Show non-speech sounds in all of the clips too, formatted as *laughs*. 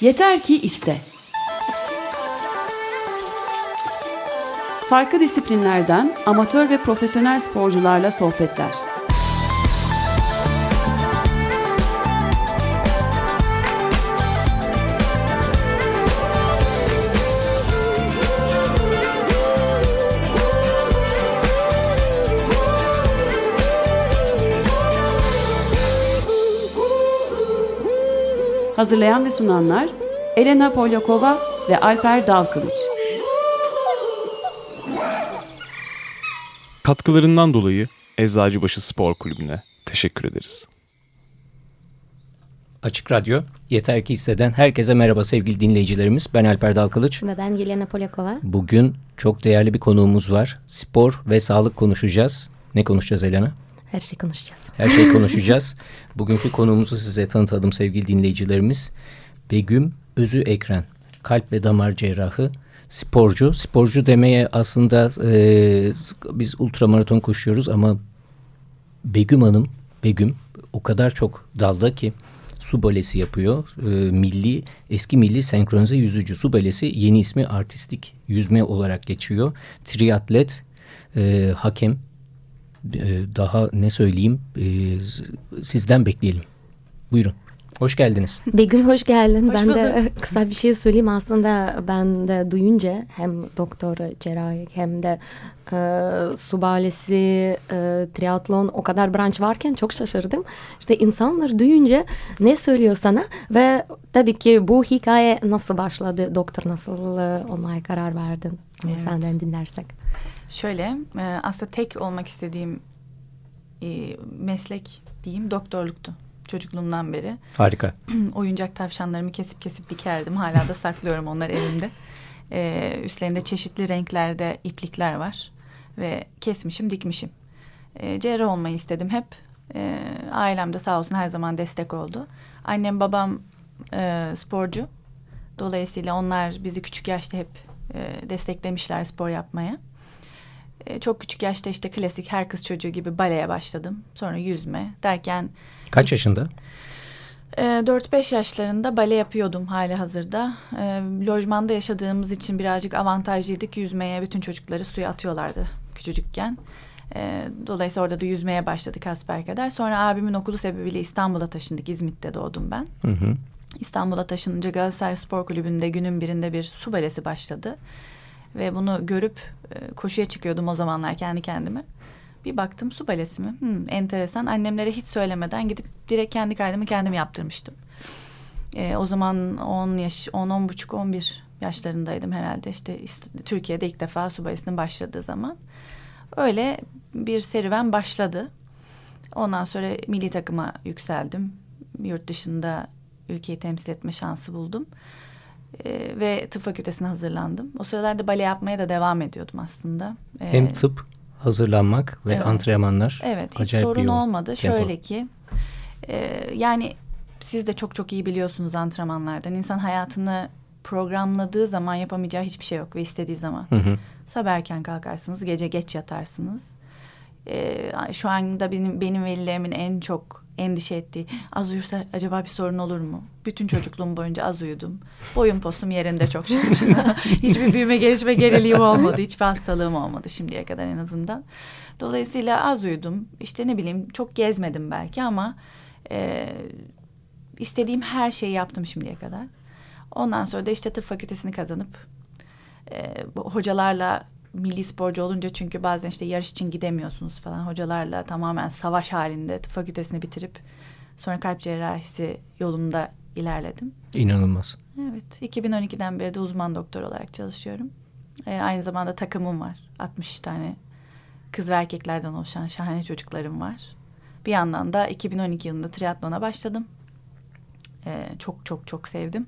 Yeter ki iste. Farklı disiplinlerden amatör ve profesyonel sporcularla sohbetler. Hazırlayan ve sunanlar Elena Polyakova ve Alper Dalkılıç. Katkılarından dolayı Eczacıbaşı Spor Kulübü'ne teşekkür ederiz. Açık Radyo, Yeter Ki hisseden herkese merhaba sevgili dinleyicilerimiz. Ben Alper Dalkılıç. Ve ben Yelena Polyakova. Bugün çok değerli bir konuğumuz var. Spor ve sağlık konuşacağız. Ne konuşacağız Elena? Her şey konuşacağız. Her şey konuşacağız. *laughs* Bugünkü konuğumuzu size tanıtalım sevgili dinleyicilerimiz. Begüm Özü Ekren, kalp ve damar cerrahı, sporcu. Sporcu demeye aslında e, biz ultramaraton koşuyoruz ama Begüm Hanım, Begüm o kadar çok dalda ki su balesi yapıyor. E, milli eski milli senkronize yüzücü su balesi yeni ismi artistik yüzme olarak geçiyor. Triatlet, e, hakem, daha ne söyleyeyim e, sizden bekleyelim. Buyurun. Hoş geldiniz. Begüm hoş geldin. Hoş ben de *laughs* kısa bir şey söyleyeyim. Aslında ben de duyunca hem doktor cerrahi hem de e, su balesi, e, triatlon o kadar branş varken çok şaşırdım. İşte insanlar duyunca ne söylüyor sana ve tabii ki bu hikaye nasıl başladı? Doktor nasıl e, olmaya karar verdin? Onu Evet. Senden dinlersek. Şöyle e, aslında tek olmak istediğim e, meslek diyeyim doktorluktu çocukluğumdan beri. Harika. *clears throat* Oyuncak tavşanlarımı kesip kesip dikerdim. Hala da saklıyorum onlar elimde. E, üstlerinde çeşitli renklerde iplikler var. Ve kesmişim dikmişim. E, cerrah olmayı istedim hep. E, ailem de sağ olsun her zaman destek oldu. Annem babam e, sporcu. Dolayısıyla onlar bizi küçük yaşta hep e, desteklemişler spor yapmaya. E, çok küçük yaşta işte klasik her kız çocuğu gibi baleye başladım. Sonra yüzme derken Kaç yaşında? e, 4-5 yaşlarında bale yapıyordum hali hazırda. E, lojmanda yaşadığımız için birazcık avantajlıydık. Yüzmeye bütün çocukları suya atıyorlardı küçücükken. E, dolayısıyla orada da yüzmeye başladık kadar. Sonra abimin okulu sebebiyle İstanbul'a taşındık. İzmit'te doğdum ben. Hı hı. İstanbul'a taşınınca Galatasaray Spor Kulübü'nde günün birinde bir su balesi başladı. Ve bunu görüp e, koşuya çıkıyordum o zamanlar kendi kendime. Bir baktım su balesi mi? Hmm, enteresan. Annemlere hiç söylemeden gidip direkt kendi kaydımı kendim yaptırmıştım. E, o zaman 10 yaş, 10, 10 buçuk, 11 yaşlarındaydım herhalde. İşte Türkiye'de ilk defa su balesinin başladığı zaman. Öyle bir serüven başladı. Ondan sonra milli takıma yükseldim. Yurt dışında ülkeyi temsil etme şansı buldum. Ee, ve tıp fakültesine hazırlandım. O sıralarda bale yapmaya da devam ediyordum aslında. Ee, Hem tıp, hazırlanmak ve Evet. antrenmanlar. Evet hiç sorun olmadı. tempo. Şöyle ki e, yani siz de çok çok iyi biliyorsunuz antrenmanlardan. İnsan hayatını programladığı zaman yapamayacağı hiçbir şey yok ve istediği zaman. Hı hı. Sabah erken kalkarsınız, gece geç yatarsınız. Ee, şu anda benim, benim velilerimin en çok endişe ettiği az uyursa acaba bir sorun olur mu? Bütün çocukluğum boyunca az uyudum. Boyum postum yerinde çok şükür. *laughs* Hiçbir büyüme gelişme geriliğim olmadı. Hiçbir hastalığım olmadı şimdiye kadar en azından. Dolayısıyla az uyudum. İşte ne bileyim çok gezmedim belki ama e, istediğim her şeyi yaptım şimdiye kadar. Ondan sonra da işte tıp fakültesini kazanıp e, hocalarla milli sporcu olunca çünkü bazen işte yarış için gidemiyorsunuz falan hocalarla tamamen savaş halinde tıp fakültesini bitirip sonra kalp cerrahisi yolunda ilerledim. İnanılmaz. Evet 2012'den beri de uzman doktor olarak çalışıyorum. E, aynı zamanda takımım var 60 tane kız ve erkeklerden oluşan şahane çocuklarım var. Bir yandan da 2012 yılında triatlona başladım. E, çok çok çok sevdim.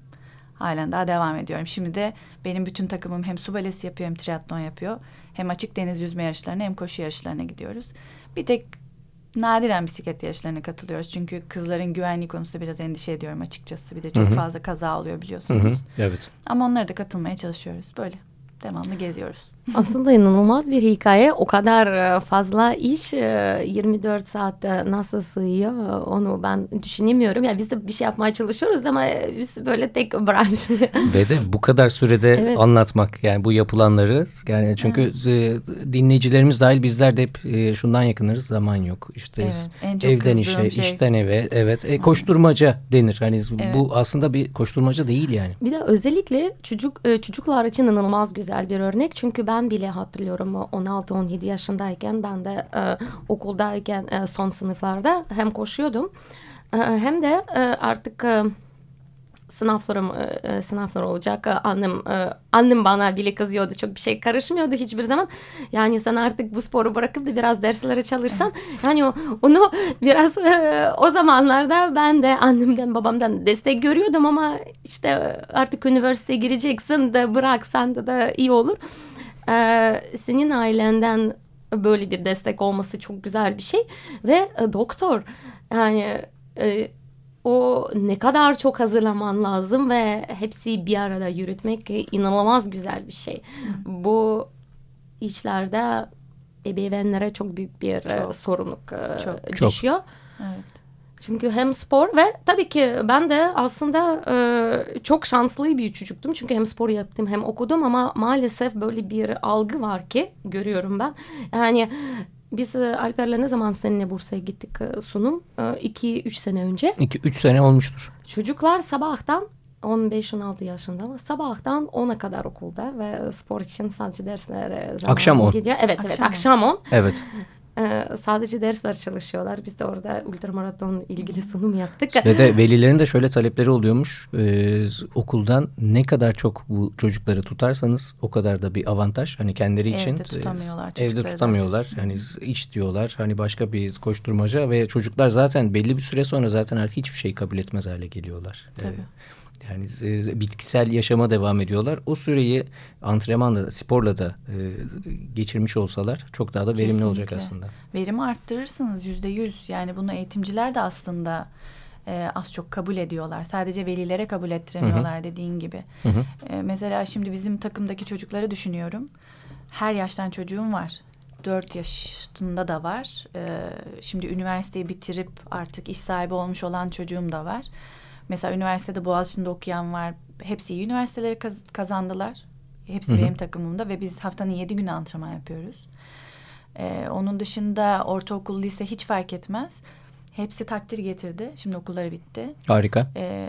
Halen daha devam ediyorum. Şimdi de benim bütün takımım hem su balesi yapıyor hem triatlon yapıyor. Hem açık deniz yüzme yarışlarına hem koşu yarışlarına gidiyoruz. Bir tek nadiren bisiklet yarışlarına katılıyoruz. Çünkü kızların güvenliği konusunda biraz endişe ediyorum açıkçası. Bir de çok Hı hı. fazla kaza oluyor biliyorsunuz. hı. Evet. Ama onlara da katılmaya çalışıyoruz. Böyle devamlı geziyoruz. Aslında inanılmaz bir hikaye. O kadar e, fazla iş e, 24 saatte nasıl sığıyor onu ben düşünemiyorum. Yani biz de bir şey yapmaya çalışıyoruz ama biz böyle tek branş. Ve de bu kadar sürede *laughs* Evet. anlatmak yani bu yapılanları yani çünkü e, dinleyicilerimiz dahil bizler de hep e, şundan yakınırız zaman yok. İşte Evet, evden işe, şey. işten eve evet e, koşturmaca denir. Hani bu aslında bir koşturmaca değil yani. Bir de özellikle çocuk e, çocuklar için inanılmaz güzel bir örnek. Çünkü ben bile hatırlıyorum 16-17 yaşındayken ben de e, okuldayken e, son sınıflarda hem koşuyordum e, hem de e, artık e, sınavlarım e, e, sınavlar olacak. E, Annem e, annem bana bile kızıyordu. Çok bir şey karışmıyordu hiçbir zaman. Yani sen artık bu sporu bırakıp da biraz derslere çalışsan yani onu biraz e, o zamanlarda ben de annemden babamdan destek görüyordum ama işte artık üniversiteye gireceksin de bıraksan da da iyi olur. E, senin ailenden böyle bir destek olması çok güzel bir şey ve e, doktor yani e, o ne kadar çok hazırlaman lazım ve hepsi bir arada yürütmek inanılmaz güzel bir şey. Bu işlerde ebeveynlere çok büyük bir e, Çok. sorumluluk e, Çok. Çok. düşüyor. Evet. Çünkü hem spor ve tabii ki ben de aslında e, çok şanslı bir çocuktum. Çünkü hem spor yaptım hem okudum ama maalesef böyle bir algı var ki görüyorum ben. Yani biz e, Alper'le ne zaman seninle Bursa'ya gittik e, sunum? 2-3 sene önce. 2-3 sene olmuştur. Çocuklar sabahtan 15-16 yaşında ama sabahtan 10'a kadar okulda ve spor için sadece derslere zaman Akşam 10. gidiyor. Evet evet Akşam on. akşam 10. Evet. Ee, sadece dersler çalışıyorlar. Biz de orada ultramaraton ilgili sunum yaptık. Ve de *laughs* velilerin de şöyle talepleri oluyormuş. Ee, okuldan ne kadar çok bu çocukları tutarsanız o kadar da bir avantaj. Hani kendileri Evde için tutamıyorlar e, evde tutamıyorlar. Hani iş diyorlar. Hani başka bir koşturmaca ve çocuklar zaten belli bir süre sonra zaten artık hiçbir şey kabul etmez hale geliyorlar. Ee, Tabii. Yani e, bitkisel yaşama devam ediyorlar. O süreyi antrenmanla, sporla da e, geçirmiş olsalar çok daha da verimli olacak Kesinlikle. aslında. Verimi arttırırsınız yüzde yüz. Yani bunu eğitimciler de aslında e, az çok kabul ediyorlar. Sadece velilere kabul ettiremiyorlar dediğin gibi. Hı hı. E, mesela şimdi bizim takımdaki çocukları düşünüyorum. Her yaştan çocuğum var. 4 yaşında da var. E, şimdi üniversiteyi bitirip artık iş sahibi olmuş olan çocuğum da var. Mesela üniversitede Boğaziçi'nde okuyan var. Hepsi iyi üniversiteleri kaz- kazandılar. Hepsi Hı hı. benim takımımda ve biz haftanın yedi günü antrenman yapıyoruz. Ee, onun dışında ortaokul, lise hiç fark etmez. Hepsi takdir getirdi. Şimdi okulları bitti. Harika. Ee,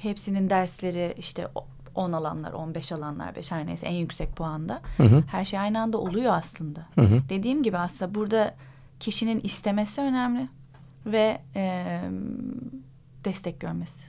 hepsinin dersleri işte o- 10 alanlar, 15 alanlar, 5 her neyse en yüksek puanda. Hı hı. Her şey aynı anda oluyor aslında. Hı hı. Dediğim gibi aslında burada kişinin istemesi önemli ve e, destek görmesi.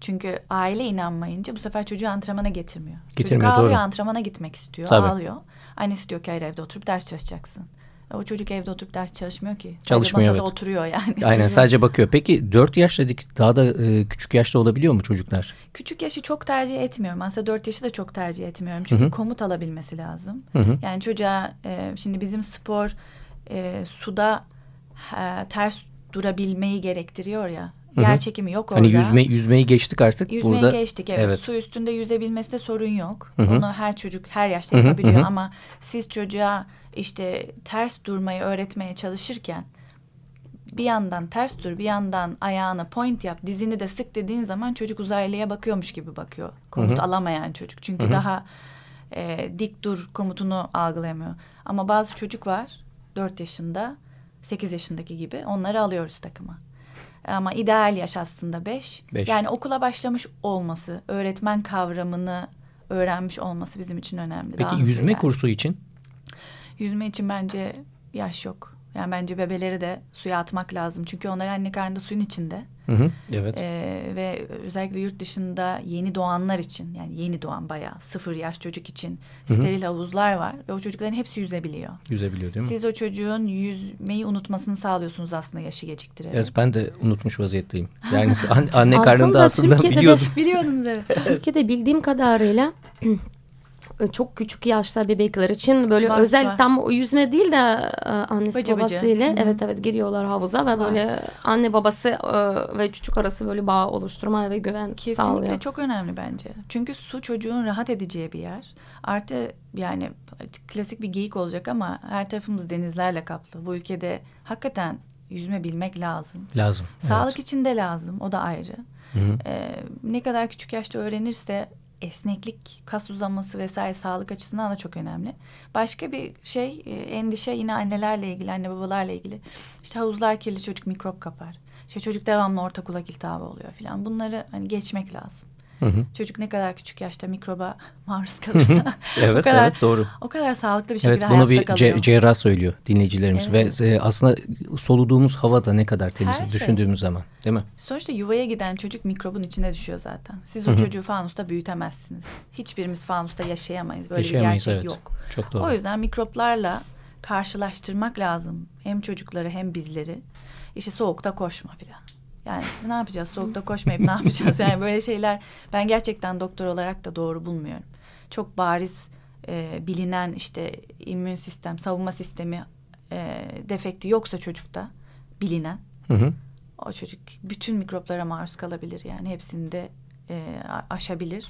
Çünkü aile inanmayınca bu sefer çocuğu antrenmana getirmiyor. Getirmiyor, Çocuk ağlıyor doğru. antrenmana gitmek istiyor. Tabii. Ağlıyor. Annesi diyor ki hayır evde oturup ders çalışacaksın. E, O çocuk evde oturup ders çalışmıyor ki. Sadece Çalışmıyor, masada evet. oturuyor yani. Aynen *laughs* sadece bakıyor. Peki 4 yaş dedik daha da e, küçük yaşta olabiliyor mu çocuklar? Küçük yaşı çok tercih etmiyorum. Aslında 4 yaşı da çok tercih etmiyorum. Çünkü Hı hı. komut alabilmesi lazım. Hı hı. Yani çocuğa e, şimdi bizim spor e, suda e, ters durabilmeyi gerektiriyor ya. Yer çekimi yok orada. Hani yüzme yüzmeyi geçtik artık. Yüzmeyi Burada geçtik evet. evet. Su üstünde yüzebilmesinde sorun yok. Hı hı. Onu her çocuk her yaşta yapabiliyor hı hı. ama siz çocuğa işte ters durmayı öğretmeye çalışırken bir yandan ters dur bir yandan ayağını point yap dizini de sık dediğin zaman çocuk uzaylıya bakıyormuş gibi bakıyor. Komut Hı hı. alamayan çocuk. Çünkü Hı hı. daha e, dik dur komutunu algılayamıyor. Ama bazı çocuk var 4 yaşında 8 yaşındaki gibi onları alıyoruz takıma. Ama ideal yaş aslında 5. Beş. Yani okula başlamış olması, öğretmen kavramını öğrenmiş olması bizim için önemli. Peki yüzme yani. kursu için Yüzme için bence yaş yok. Yani bence bebeleri de suya atmak lazım. Çünkü onlar anne karnında suyun içinde. Hı hı. Evet. Ee, ve özellikle yurt dışında yeni doğanlar için yani yeni doğan bayağı sıfır yaş çocuk için Hı hı. steril havuzlar var. Ve o çocukların hepsi yüzebiliyor. Yüzebiliyor değil mi? Siz o çocuğun yüzmeyi unutmasını sağlıyorsunuz aslında yaşı geciktirerek. Evet ben de unutmuş vaziyetteyim. Yani an- *laughs* anne Aslında karnında aslında Türkiye'de de- biliyordum. Biliyordunuz evet. Türkiye'de bildiğim kadarıyla çok küçük yaşta bebekler için böyle Var, özel var. tam o yüzme değil de e, annesi Bıcı bıcı. babasıyla hı. evet evet giriyorlar havuza ve böyle anne babası e, ve çocuk arası böyle bağ oluşturmaya ve güven Kesinlikle sağlıyor. çok önemli bence. Çünkü su çocuğun rahat edeceği bir yer. Artı yani klasik bir geyik olacak ama her tarafımız denizlerle kaplı. Bu ülkede hakikaten yüzme bilmek lazım. Lazım. Sağlık evet. için de lazım. O da ayrı. Hı hı. Ee, ne kadar küçük yaşta öğrenirse esneklik, kas uzaması vesaire sağlık açısından da çok önemli. Başka bir şey e, endişe yine annelerle ilgili, anne babalarla ilgili. İşte havuzlar kirli çocuk mikrop kapar. İşte çocuk devamlı orta kulak iltihabı oluyor falan. Bunları hani geçmek lazım. Hı hı. Çocuk ne kadar küçük yaşta mikroba *laughs* maruz kalırsa Evet, o kadar evet doğru. o kadar sağlıklı bir şekilde Evet bunu bir kalıyor. ce- cerrah söylüyor dinleyicilerimiz Evet. ve e, aslında soluduğumuz hava da ne kadar temiz Her şey. düşündüğümüz zaman değil mi? Sonuçta yuvaya giden çocuk mikrobun içine düşüyor zaten. Siz o çocuğu fanusta büyütemezsiniz. Hiçbirimiz fanusta yaşayamayız. Böyle Yaşayamayız, bir gerçek evet. yok. Çok doğru. O yüzden mikroplarla karşılaştırmak lazım. Hem çocukları hem bizleri. İşte soğukta koşma falan. Yani ne yapacağız? Soğukta koşmayıp ne yapacağız? Yani böyle şeyler ben gerçekten doktor olarak da doğru bulmuyorum. Çok bariz e, bilinen işte immün sistem, savunma sistemi e, defekti yoksa çocukta bilinen Hı hı. o çocuk bütün mikroplara maruz kalabilir yani hepsini de e, aşabilir.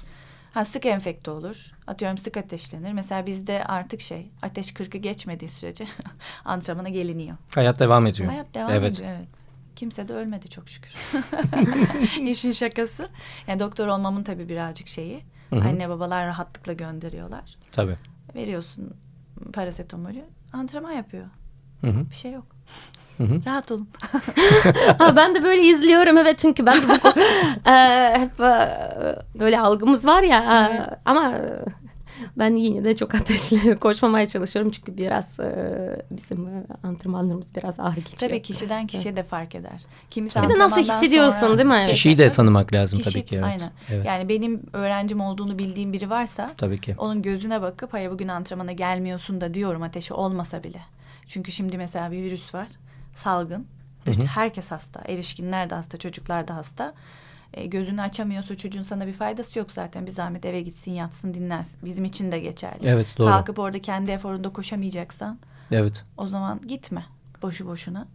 Ha sık enfekte olur. Atıyorum sık ateşlenir. Mesela bizde artık şey ateş 40'ı geçmediği sürece *laughs* antrenmana geliniyor. Hayat devam ediyor. Hayat devam evet. ediyor evet. Kimse de ölmedi çok şükür. *laughs* İşin şakası. Yani doktor olmamın tabii birazcık şeyi. Hı hı. Anne babalar rahatlıkla gönderiyorlar. Tabii. Veriyorsun parasetamolü. Antrenman yapıyor. Hı hı. Bir şey yok. Hı hı. Rahat olun. *laughs* Ha, ben de böyle izliyorum evet çünkü ben de bu *laughs* e, hep e, böyle algımız var ya e, ama e, ben yine de çok ateşli *laughs* koşmamaya çalışıyorum çünkü biraz e, bizim e, antrenmanlarımız biraz ağır geçiyor. Tabii kişiden kişiye de fark eder. Kimisi Bir de nasıl hissediyorsun, sonra- değil mi? Evet. Kişiyi de tanımak lazım Kişi- tabii ki. Evet. Aynen. Evet. Yani benim öğrencim olduğunu bildiğim biri varsa Tabii ki. onun gözüne bakıp hayır bugün antrenmana gelmiyorsun da diyorum ateşi olmasa bile. Çünkü şimdi mesela bir virüs var salgın. Bütün herkes hasta. Erişkinler de hasta, çocuklar da hasta. E, gözünü açamıyorsa çocuğun sana bir faydası yok zaten. Bir zahmet eve gitsin, yatsın, dinlensin. Bizim için de geçerli. Evet doğru. Kalkıp orada kendi eforunda koşamayacaksan Evet. o zaman gitme boşu boşuna.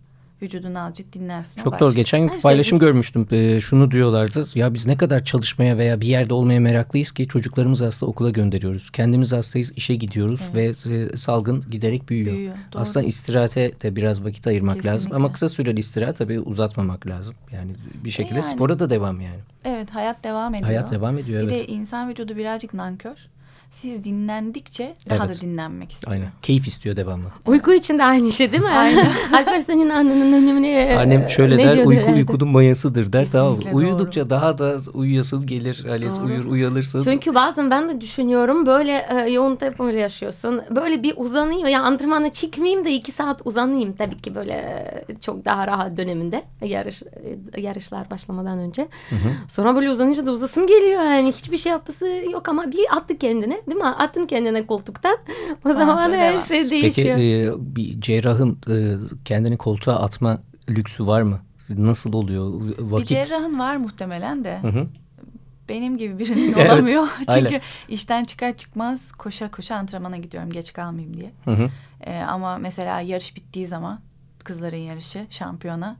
Vücudunu azıcık dinlensin. Çok doğru. Geçen gün şey paylaşım bu- görmüştüm. Ee, şunu diyorlardı. Ya biz ne kadar çalışmaya veya bir yerde olmaya meraklıyız ki çocuklarımızı aslında okula gönderiyoruz. Kendimiz hastayız, işe gidiyoruz ve e, salgın giderek büyüyor. Büyüyor, doğru. Aslında istirahate de biraz vakit ayırmak lazım. Kesinlikle. Ama kısa süreli istirahat tabii uzatmamak lazım. Yani bir şekilde yani. spora da devam yani. Evet hayat devam ediyor. Hayat devam ediyor Bir evet. de insan vücudu birazcık nankör. Siz dinlendikçe daha Evet. da dinlenmek istiyor. Aynen. Keyif istiyor devamlı. Uyku için de aynı şey değil mi? *laughs* Alper senin annenin önemli. Annem şöyle ne der uyku herhalde? uykunun mayasıdır der tamam? Kesinlikle Uyudukça daha da uyuyasın gelir. Hani uyur uyalırsın. Çünkü bazen ben de düşünüyorum böyle e, yoğun tempolu yaşıyorsun. Böyle bir uzanayım ya antrenmana çıkmayayım da iki saat uzanayım. Tabii ki böyle e, çok daha rahat döneminde yarış e, yarışlar başlamadan önce. Sonra böyle uzanınca da uzasım geliyor. Yani hiçbir şey yapısı yok ama bir attı kendine değil mi? Attın kendine koltuktan. O zaman her devam. şey Peki değişiyor. e, bir cerrahın e, kendini koltuğa atma lüksü var mı? Nasıl oluyor? Bir Vakit. cerrahın var muhtemelen de. Hı hı. Benim gibi birinin *laughs* Evet, olamıyor. aynen. Çünkü işten çıkar çıkmaz koşa koşa antrenmana gidiyorum geç kalmayayım diye. Hı hı. Ee, ama mesela yarış bittiği zaman kızların yarışı şampiyona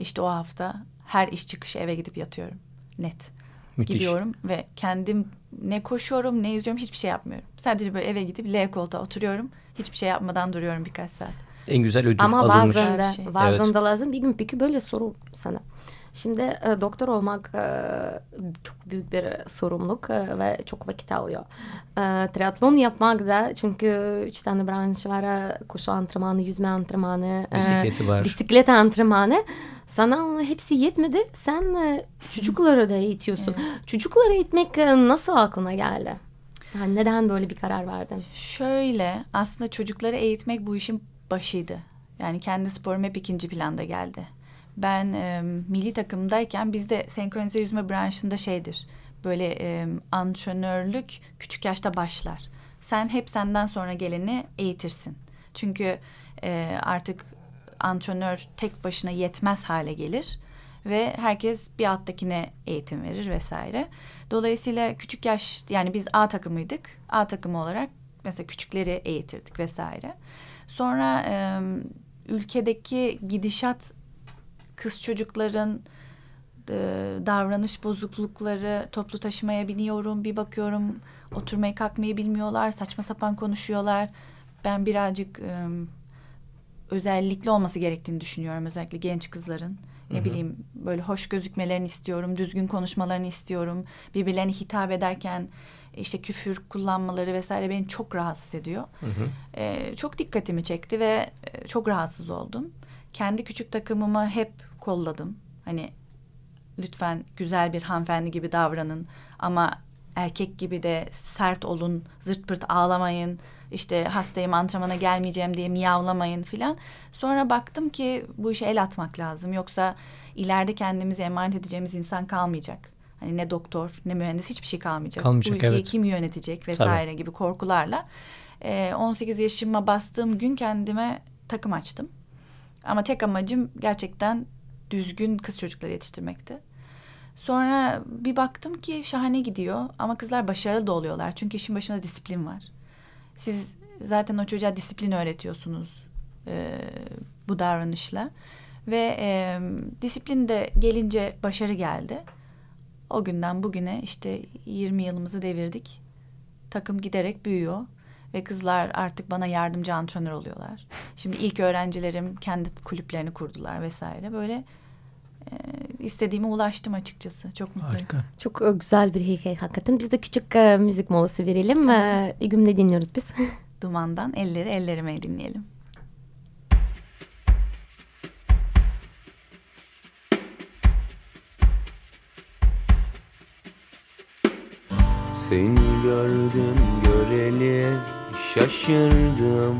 işte o hafta her iş çıkışı eve gidip yatıyorum. Net. Müthiş. Gidiyorum ve kendim ne koşuyorum ne yüzüyorum hiçbir şey yapmıyorum. Sadece böyle eve gidip L koltuğa oturuyorum. Hiçbir şey yapmadan duruyorum birkaç saat. En güzel ödül Ama alınmış. bazen de, şey. bazen Evet. de lazım. Bir gün peki böyle soru sana. Şimdi e, doktor olmak e, çok büyük bir sorumluluk e, ve çok vakit alıyor. E, triatlon yapmak da çünkü üç tane branş var. Koşu antrenmanı, yüzme antrenmanı, e, Bisikleti var. bisiklet antrenmanı. Sana hepsi yetmedi. Sen e, çocukları da eğitiyorsun. Çocukları eğitmek e, nasıl aklına geldi? Yani neden böyle bir karar verdin? Şöyle aslında çocukları eğitmek bu işin başıydı. Yani kendi sporum hep ikinci planda geldi. Ben e, milli takımdayken bizde senkronize yüzme branşında şeydir. Böyle e, antrenörlük küçük yaşta başlar. Sen hep senden sonra geleni eğitirsin. Çünkü e, artık antrenör tek başına yetmez hale gelir. ve herkes bir alttakine eğitim verir vesaire. Dolayısıyla küçük yaş yani biz A takımıydık. A takımı olarak mesela küçükleri eğitirdik vesaire. Sonra e, ülkedeki gidişat kız çocukların e, davranış bozuklukları toplu taşımaya biniyorum bir bakıyorum oturmayı kalkmayı bilmiyorlar saçma sapan konuşuyorlar ben birazcık e, özellikli olması gerektiğini düşünüyorum özellikle genç kızların ne Hı-hı. bileyim böyle hoş gözükmelerini istiyorum düzgün konuşmalarını istiyorum birbirlerine hitap ederken işte küfür kullanmaları vesaire beni çok rahatsız ediyor. Hı hı. Ee, çok dikkatimi çekti ve e, çok rahatsız oldum. Kendi küçük takımımı hep kolladım. Hani lütfen güzel bir hanımefendi gibi davranın ama erkek gibi de sert olun, zırt pırt ağlamayın, işte hastayım antrenmana gelmeyeceğim diye miyavlamayın filan. Sonra baktım ki bu işe el atmak lazım. Yoksa ileride kendimizi emanet edeceğimiz insan kalmayacak. Hani ne doktor ne mühendis hiçbir şey kalmayacak. kalmayacak bu ülkeyi evet. kim yönetecek vesaire Tabii. gibi korkularla. E, 18 yaşıma bastığım gün kendime takım açtım. Ama tek amacım gerçekten düzgün kız çocukları yetiştirmekti. Sonra bir baktım ki şahane gidiyor ama kızlar başarılı da oluyorlar. Çünkü işin başında disiplin var. Siz zaten o çocuğa disiplin öğretiyorsunuz e, bu davranışla. Ve e, disiplin de gelince başarı geldi. O günden bugüne işte 20 yılımızı devirdik. Takım giderek büyüyor ve kızlar artık bana yardımcı antrenör oluyorlar. Şimdi ilk öğrencilerim kendi kulüplerini kurdular vesaire. Böyle e, istediğime ulaştım açıkçası. Çok mutluyum. Harika. Çok e, güzel bir hikaye hakikaten. Biz de küçük e, müzik molası verelim. E, bir gün ne dinliyoruz biz? *laughs* Dumandan elleri ellerime dinleyelim. Seni gördüm göreli şaşırdım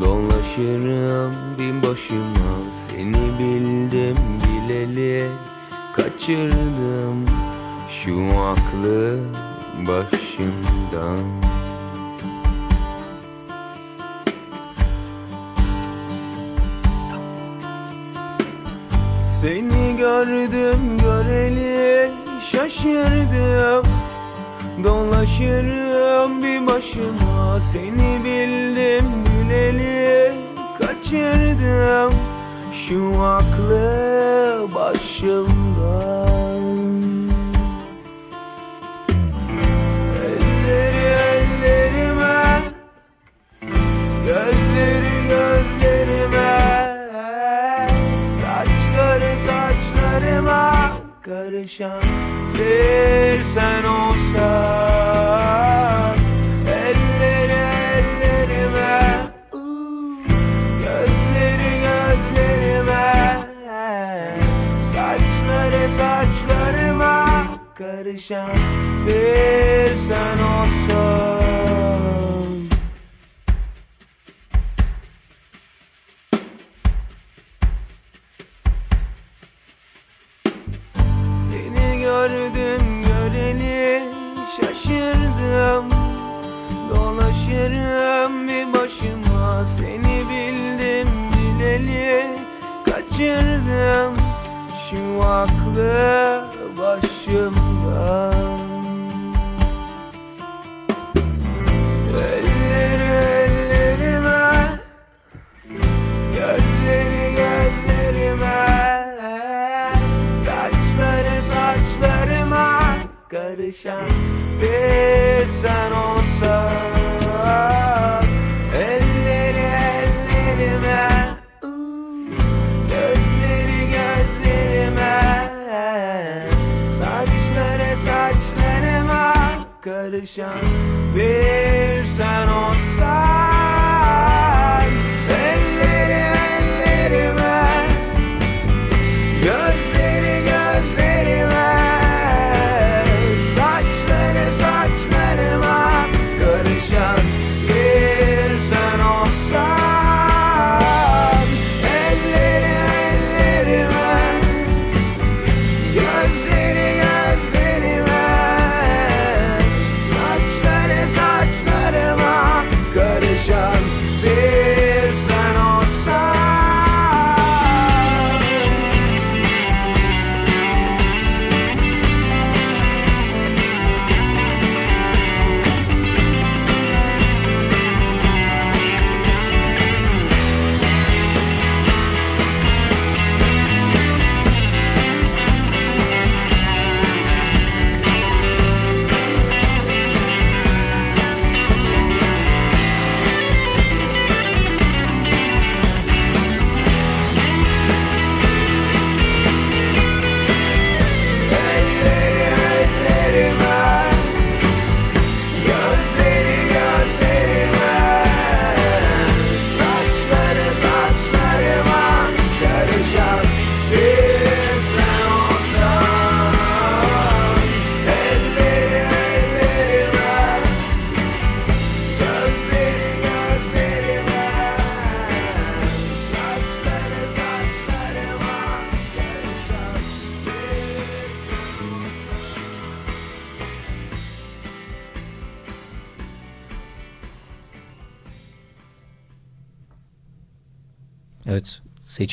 Dolaşırım bin başıma. Seni bildim bileli Kaçırdım şu aklı başımdan. Seni gördüm göreli şaşırdım Dolaşırım bir başıma Seni bildim bileli. Kaçırdım şu aklı başımdan. Elleri ellerime Gözleri gözlerime. Saçları saçlarıma Karışan Karışan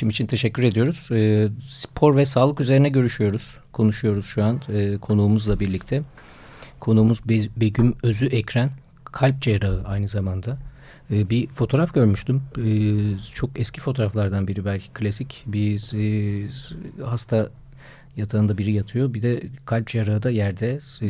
seçim için teşekkür ediyoruz. E, spor ve sağlık üzerine görüşüyoruz. Konuşuyoruz şu an e, konuğumuzla birlikte. Konuğumuz Be Begüm Özü Ekren. Kalp cerrahı aynı zamanda. E, bir fotoğraf görmüştüm. E, çok eski fotoğraflardan biri belki klasik. Bir e, hasta yatağında biri yatıyor. Bir de kalp cerrahı da yerde. E,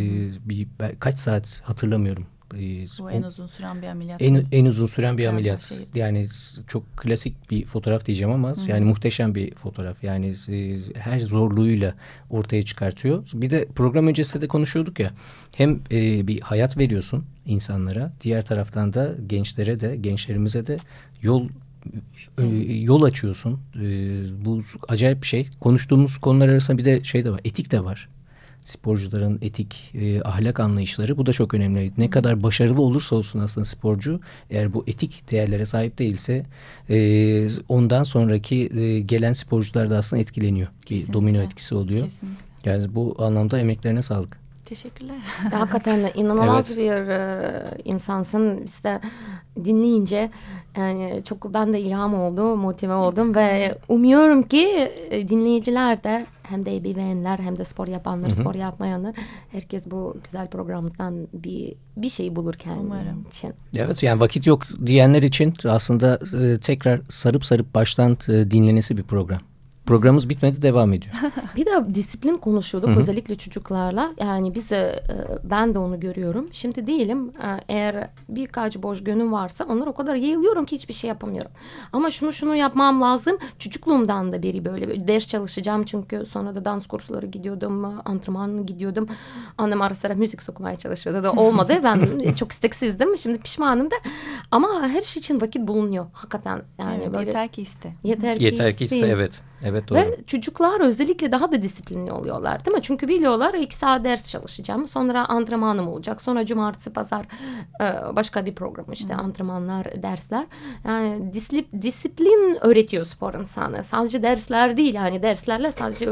bir kaç saat hatırlamıyorum. E, Bu en uzun süren bir ameliyat. En, en uzun süren bir ameliyat. şey. Yani çok klasik bir fotoğraf diyeceğim ama yani muhteşem bir fotoğraf. Yani e, her zorluğuyla ortaya çıkartıyor. Bir de program öncesinde de konuşuyorduk ya. Hem e, bir hayat veriyorsun insanlara. Diğer taraftan da gençlere de gençlerimize de yol e, yol açıyorsun. E, bu acayip bir şey. Konuştuğumuz konular arasında bir de şey de var. Etik de var sporcuların etik e, ahlak anlayışları bu da çok önemli. Ne kadar başarılı olursa olsun aslında sporcu eğer bu etik değerlere sahip değilse e, ondan sonraki e, gelen sporcular da aslında etkileniyor. Kesinlikle. Bir domino etkisi oluyor. Kesinlikle. Yani bu anlamda emeklerine sağlık. Teşekkürler. Hakikaten inanılmaz Evet. bir e, insansın. İşte dinleyince yani çok ben de ilham oldu, motive oldum ve umuyorum ki e, dinleyiciler de hem de ebeveynler hem de spor yapanlar, spor yapmayanlar herkes bu güzel programdan bir bir şey bulur kendi Umarım. için. Evet yani vakit yok diyenler için aslında e, tekrar sarıp sarıp baştan dinlenesi bir program. Programımız bitmedi devam ediyor. *laughs* Bir de disiplin konuşuyorduk özellikle çocuklarla. Yani biz e, ben de onu görüyorum. Şimdi değilim. E, Eğer birkaç boş günüm varsa onlar o kadar yayılıyorum ki hiçbir şey yapamıyorum. Ama şunu şunu yapmam lazım. Çocukluğumdan da beri böyle ders çalışacağım çünkü sonra da dans kursları gidiyordum, antrenman gidiyordum. Annem ara sıra müzik sokumaya çalışıyordu da olmadı. Ben *laughs* çok isteksizdim. Şimdi pişmanım da. Ama her şey için vakit bulunuyor hakikaten. Yani evet, böyle yeter ki iste. yeter ki Yeter ki iste evet. Evet doğru. Ve çocuklar özellikle daha da disiplinli oluyorlar değil mi? Çünkü biliyorlar iki saat ders çalışacağım. Sonra antrenmanım olacak. Sonra cumartesi pazar e, başka bir program işte antrenmanlar, dersler. Yani disip- disiplin öğretiyor spor insanı. Sadece dersler değil yani derslerle sadece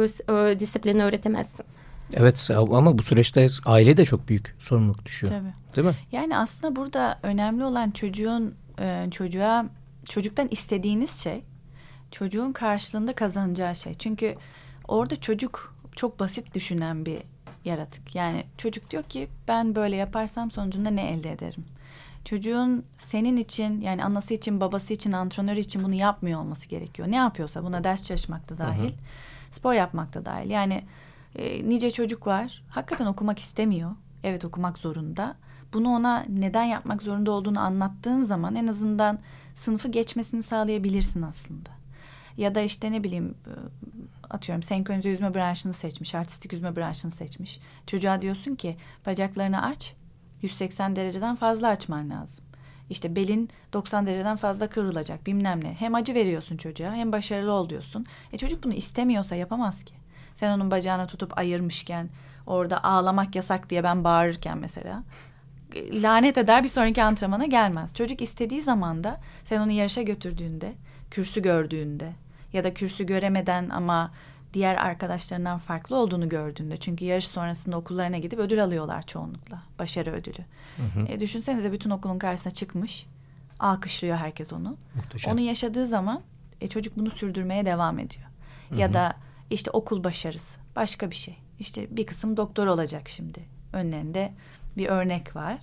disiplini öğretemezsin. Evet ama bu süreçte aile de çok büyük sorumluluk düşüyor. Tabii. Değil mi? Yani aslında burada önemli olan çocuğun e, çocuğa çocuktan istediğiniz şey çocuğun karşılığında kazanacağı şey. Çünkü orada çocuk çok basit düşünen bir yaratık. Yani çocuk diyor ki ben böyle yaparsam sonucunda ne elde ederim? Çocuğun senin için yani anası için babası için antrenör için bunu yapmıyor olması gerekiyor. Ne yapıyorsa buna ders çalışmak da dahil, spor yapmak da dahil. Yani e, nice çocuk var hakikaten okumak istemiyor. Evet okumak zorunda. Bunu ona neden yapmak zorunda olduğunu anlattığın zaman en azından sınıfı geçmesini sağlayabilirsin aslında. Ya da işte ne bileyim atıyorum senkronize yüzme branşını seçmiş, artistik yüzme branşını seçmiş. Çocuğa diyorsun ki bacaklarını aç, 180 dereceden fazla açman lazım. İşte belin 90 dereceden fazla kıvrılacak bilmem ne. Hem acı veriyorsun çocuğa hem başarılı ol diyorsun. E çocuk bunu istemiyorsa yapamaz ki. Sen onun bacağını tutup ayırmışken orada ağlamak yasak diye ben bağırırken mesela e, lanet eder bir sonraki antrenmana gelmez. Çocuk istediği zaman da sen onu yarışa götürdüğünde, kürsü gördüğünde ya da kürsü göremeden ama diğer arkadaşlarından farklı olduğunu gördüğünde çünkü yarış sonrasında okullarına gidip ödül alıyorlar çoğunlukla. Başarı ödülü. E, düşünsenize bütün okulun karşısına çıkmış. Alkışlıyor herkes onu. Muhteşem. Onu yaşadığı zaman e, çocuk bunu sürdürmeye devam ediyor. Ya da işte okul başarısı başka bir şey. İşte bir kısım doktor olacak şimdi. Önlerinde bir örnek var.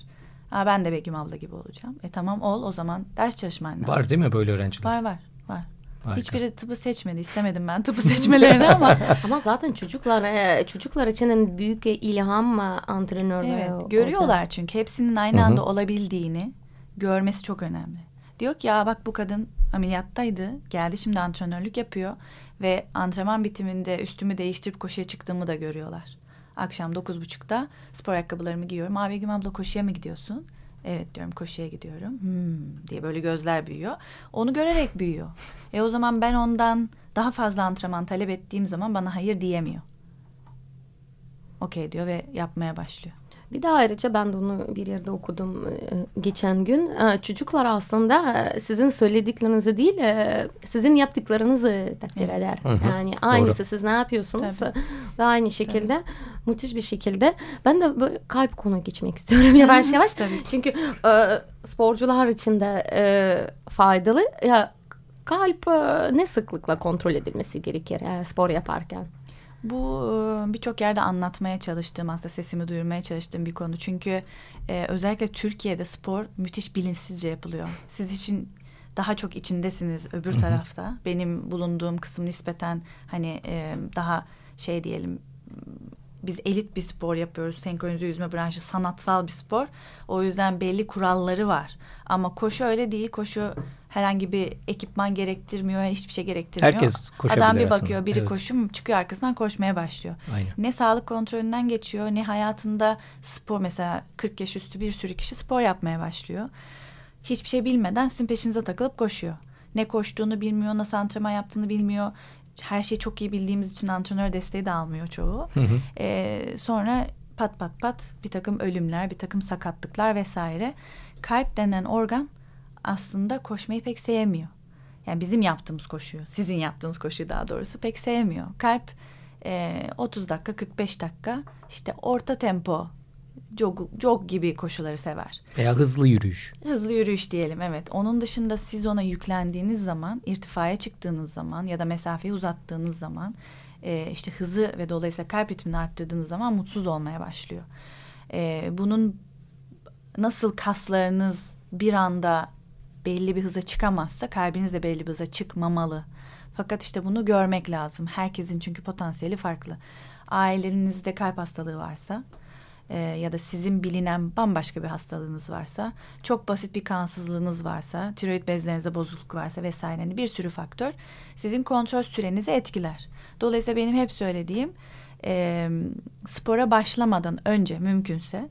Aa, ben de Begüm abla gibi olacağım. E tamam ol o zaman ders çalışman lazım. Var değil mi böyle öğrenciler? Var var var. Harika. Hiçbiri tıpı seçmedi. İstemedim ben tıpı seçmelerini *laughs* ama Ama zaten çocuklar e, çocuklar için en büyük ilham e, antrenör ve evet görüyorlar çünkü hepsinin aynı anda olabildiğini görmesi çok önemli. Diyor ki ya bak bu kadın ameliyattaydı. Geldi şimdi antrenörlük yapıyor ve antrenman bitiminde üstümü değiştirip koşuya çıktığımı da görüyorlar. Akşam dokuz buçukta spor ayakkabılarımı giyiyorum. Abi Begüm abla koşuya mı gidiyorsun? Evet diyorum koşuya gidiyorum. Hmm, diye böyle gözler büyüyor. Onu görerek büyüyor. E o zaman ben ondan daha fazla antrenman talep ettiğim zaman bana hayır diyemiyor. Okey diyor ve yapmaya başlıyor. Bir de ayrıca ben de onu bir yerde okudum e, geçen gün. E, Çocuklar aslında e, sizin söylediklerinizi değil, sizin yaptıklarınızı takdir eder. Yani aynısı siz ne yapıyorsunuz Tabii. *laughs* ve aynı şekilde müthiş bir şekilde. Ben de böyle kalp konu geçmek istiyorum *laughs* yavaş yavaş. Çünkü sporcular için de faydalı. Ya kalp ne sıklıkla kontrol edilmesi gerekir e, spor yaparken? Bu e, birçok yerde anlatmaya çalıştığım aslında sesimi duyurmaya çalıştığım bir konu. Çünkü e, özellikle Türkiye'de spor müthiş bilinçsizce yapılıyor. Siz için daha çok içindesiniz öbür tarafta. Benim bulunduğum kısım nispeten hani e, daha şey diyelim biz elit bir spor yapıyoruz. Senkronize yüzme branşı sanatsal bir spor. O yüzden belli kuralları var. Ama koşu öyle değil. Koşu herhangi bir ekipman gerektirmiyor, hiçbir şey gerektirmiyor. Herkes koşabilir Adam bir aslında. bakıyor, biri Evet. koşum çıkıyor arkasından koşmaya başlıyor. Aynen. Ne sağlık kontrolünden geçiyor, ne hayatında spor mesela 40 yaş üstü bir sürü kişi spor yapmaya başlıyor. Hiçbir şey bilmeden sizin peşinize takılıp koşuyor. Ne koştuğunu bilmiyor, nasıl antrenman yaptığını bilmiyor. Her şeyi çok iyi bildiğimiz için antrenör desteği de almıyor çoğu. Hı hı. Ee, sonra pat pat pat bir takım ölümler, bir takım sakatlıklar vesaire. Kalp denen organ aslında koşmayı pek sevmiyor. Yani bizim yaptığımız koşuyu, sizin yaptığınız koşuyu daha doğrusu pek sevmiyor. Kalp e, 30 dakika, 45 dakika işte orta tempo jog, jog gibi koşuları sever. Veya hızlı yürüyüş. Hızlı yürüyüş diyelim evet. Onun dışında siz ona yüklendiğiniz zaman, irtifaya çıktığınız zaman ya da mesafeyi uzattığınız zaman e, işte hızı ve dolayısıyla kalp ritmini arttırdığınız zaman mutsuz olmaya başlıyor. E, bunun nasıl kaslarınız bir anda belli bir hıza çıkamazsa kalbiniz de belli bir hıza çıkmamalı. Fakat işte bunu görmek lazım. Herkesin çünkü potansiyeli farklı. Ailenizde kalp hastalığı varsa e, ya da sizin bilinen bambaşka bir hastalığınız varsa, çok basit bir kansızlığınız varsa, tiroid bezlerinizde bozukluk varsa vesaire hani bir sürü faktör sizin kontrol sürenizi etkiler. Dolayısıyla benim hep söylediğim e, spora başlamadan önce mümkünse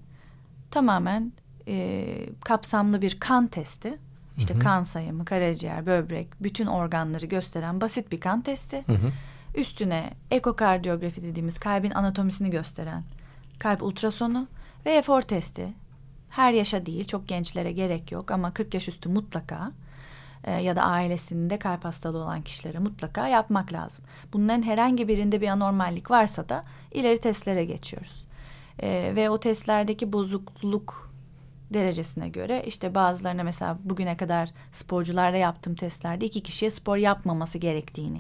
tamamen e, kapsamlı bir kan testi, işte kan sayımı, karaciğer, böbrek, bütün organları gösteren basit bir kan testi. Hı hı. Üstüne ekokardiyografi dediğimiz kalbin anatomisini gösteren kalp ultrasonu ve efor testi. Her yaşa değil, çok gençlere gerek yok ama 40 yaş üstü mutlaka e, ya da ailesinde kalp hastalığı olan kişilere mutlaka yapmak lazım. Bunların herhangi birinde bir anormallik varsa da ileri testlere geçiyoruz. E, ve o testlerdeki bozukluk derecesine göre işte bazılarına mesela bugüne kadar sporcularla yaptığım testlerde iki kişiye spor yapmaması gerektiğini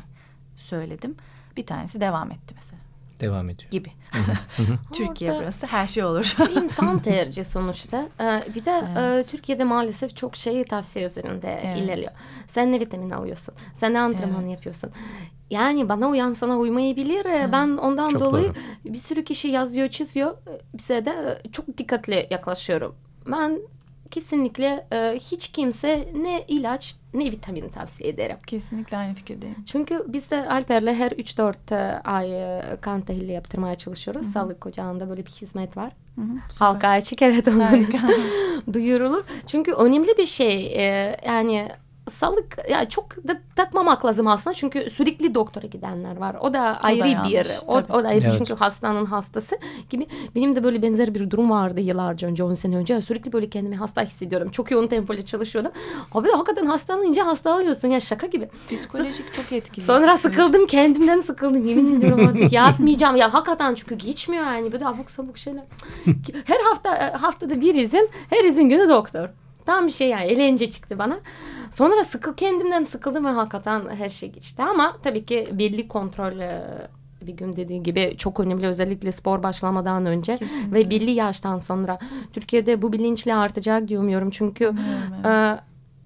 söyledim. Bir tanesi devam etti mesela Devam ediyor. gibi. *laughs* Türkiye Orada- burası her şey olur. İnsan *laughs* tercih sonuçta. Ee, bir de Evet. e, Türkiye'de maalesef çok şey tavsiye üzerinde Evet. ilerliyor. Sen ne vitamin alıyorsun? Sen ne antrenman Evet. yapıyorsun? Yani bana uyan sana uymayabilir. Ee, Ben ondan Çok dolayı doğru. bir sürü kişi yazıyor, çiziyor. Ee, Bize de e, çok dikkatli yaklaşıyorum. Ben kesinlikle e, hiç kimse ne ilaç ne vitamin tavsiye ederim. Kesinlikle aynı fikirdeyim. Çünkü biz de Alper'le her 3-4 ay e, kan tahlili yaptırmaya çalışıyoruz. Sağlık ocağında böyle bir hizmet var. Hı hı, süper. Halka açık evet *laughs* duyurulur. Çünkü önemli bir şey e, yani sağlık ya çok da takmamak lazım aslında çünkü sürekli doktora gidenler var. O da ayrı bir yanlış, o, tabii. o da ayrı Evet. çünkü hastanın hastası gibi. Benim de böyle benzer bir durum vardı yıllarca önce 10 sene önce. Sürekli böyle kendimi hasta hissediyorum. Çok yoğun tempoyla çalışıyordum. Abi hakikaten hastalanınca hastalıyorsun ya şaka gibi. Psikolojik çok etkili. Sonra sıkıldım kendimden sıkıldım yemin ediyorum artık *laughs* yapmayacağım ya hakikaten çünkü geçmiyor yani böyle abuk sabuk şeyler. Her hafta haftada bir izin her izin günü doktor. Tam bir şey yani eğlence çıktı bana. Sonra sıkıl kendimden sıkıldım ve hakikaten her şey geçti ama tabii ki belli kontrol e, bir gün dediği gibi çok önemli özellikle spor başlamadan önce Kesinlikle. ve belli yaştan sonra Türkiye'de bu bilinçli artacak diye umuyorum çünkü Umuyorum, evet. e,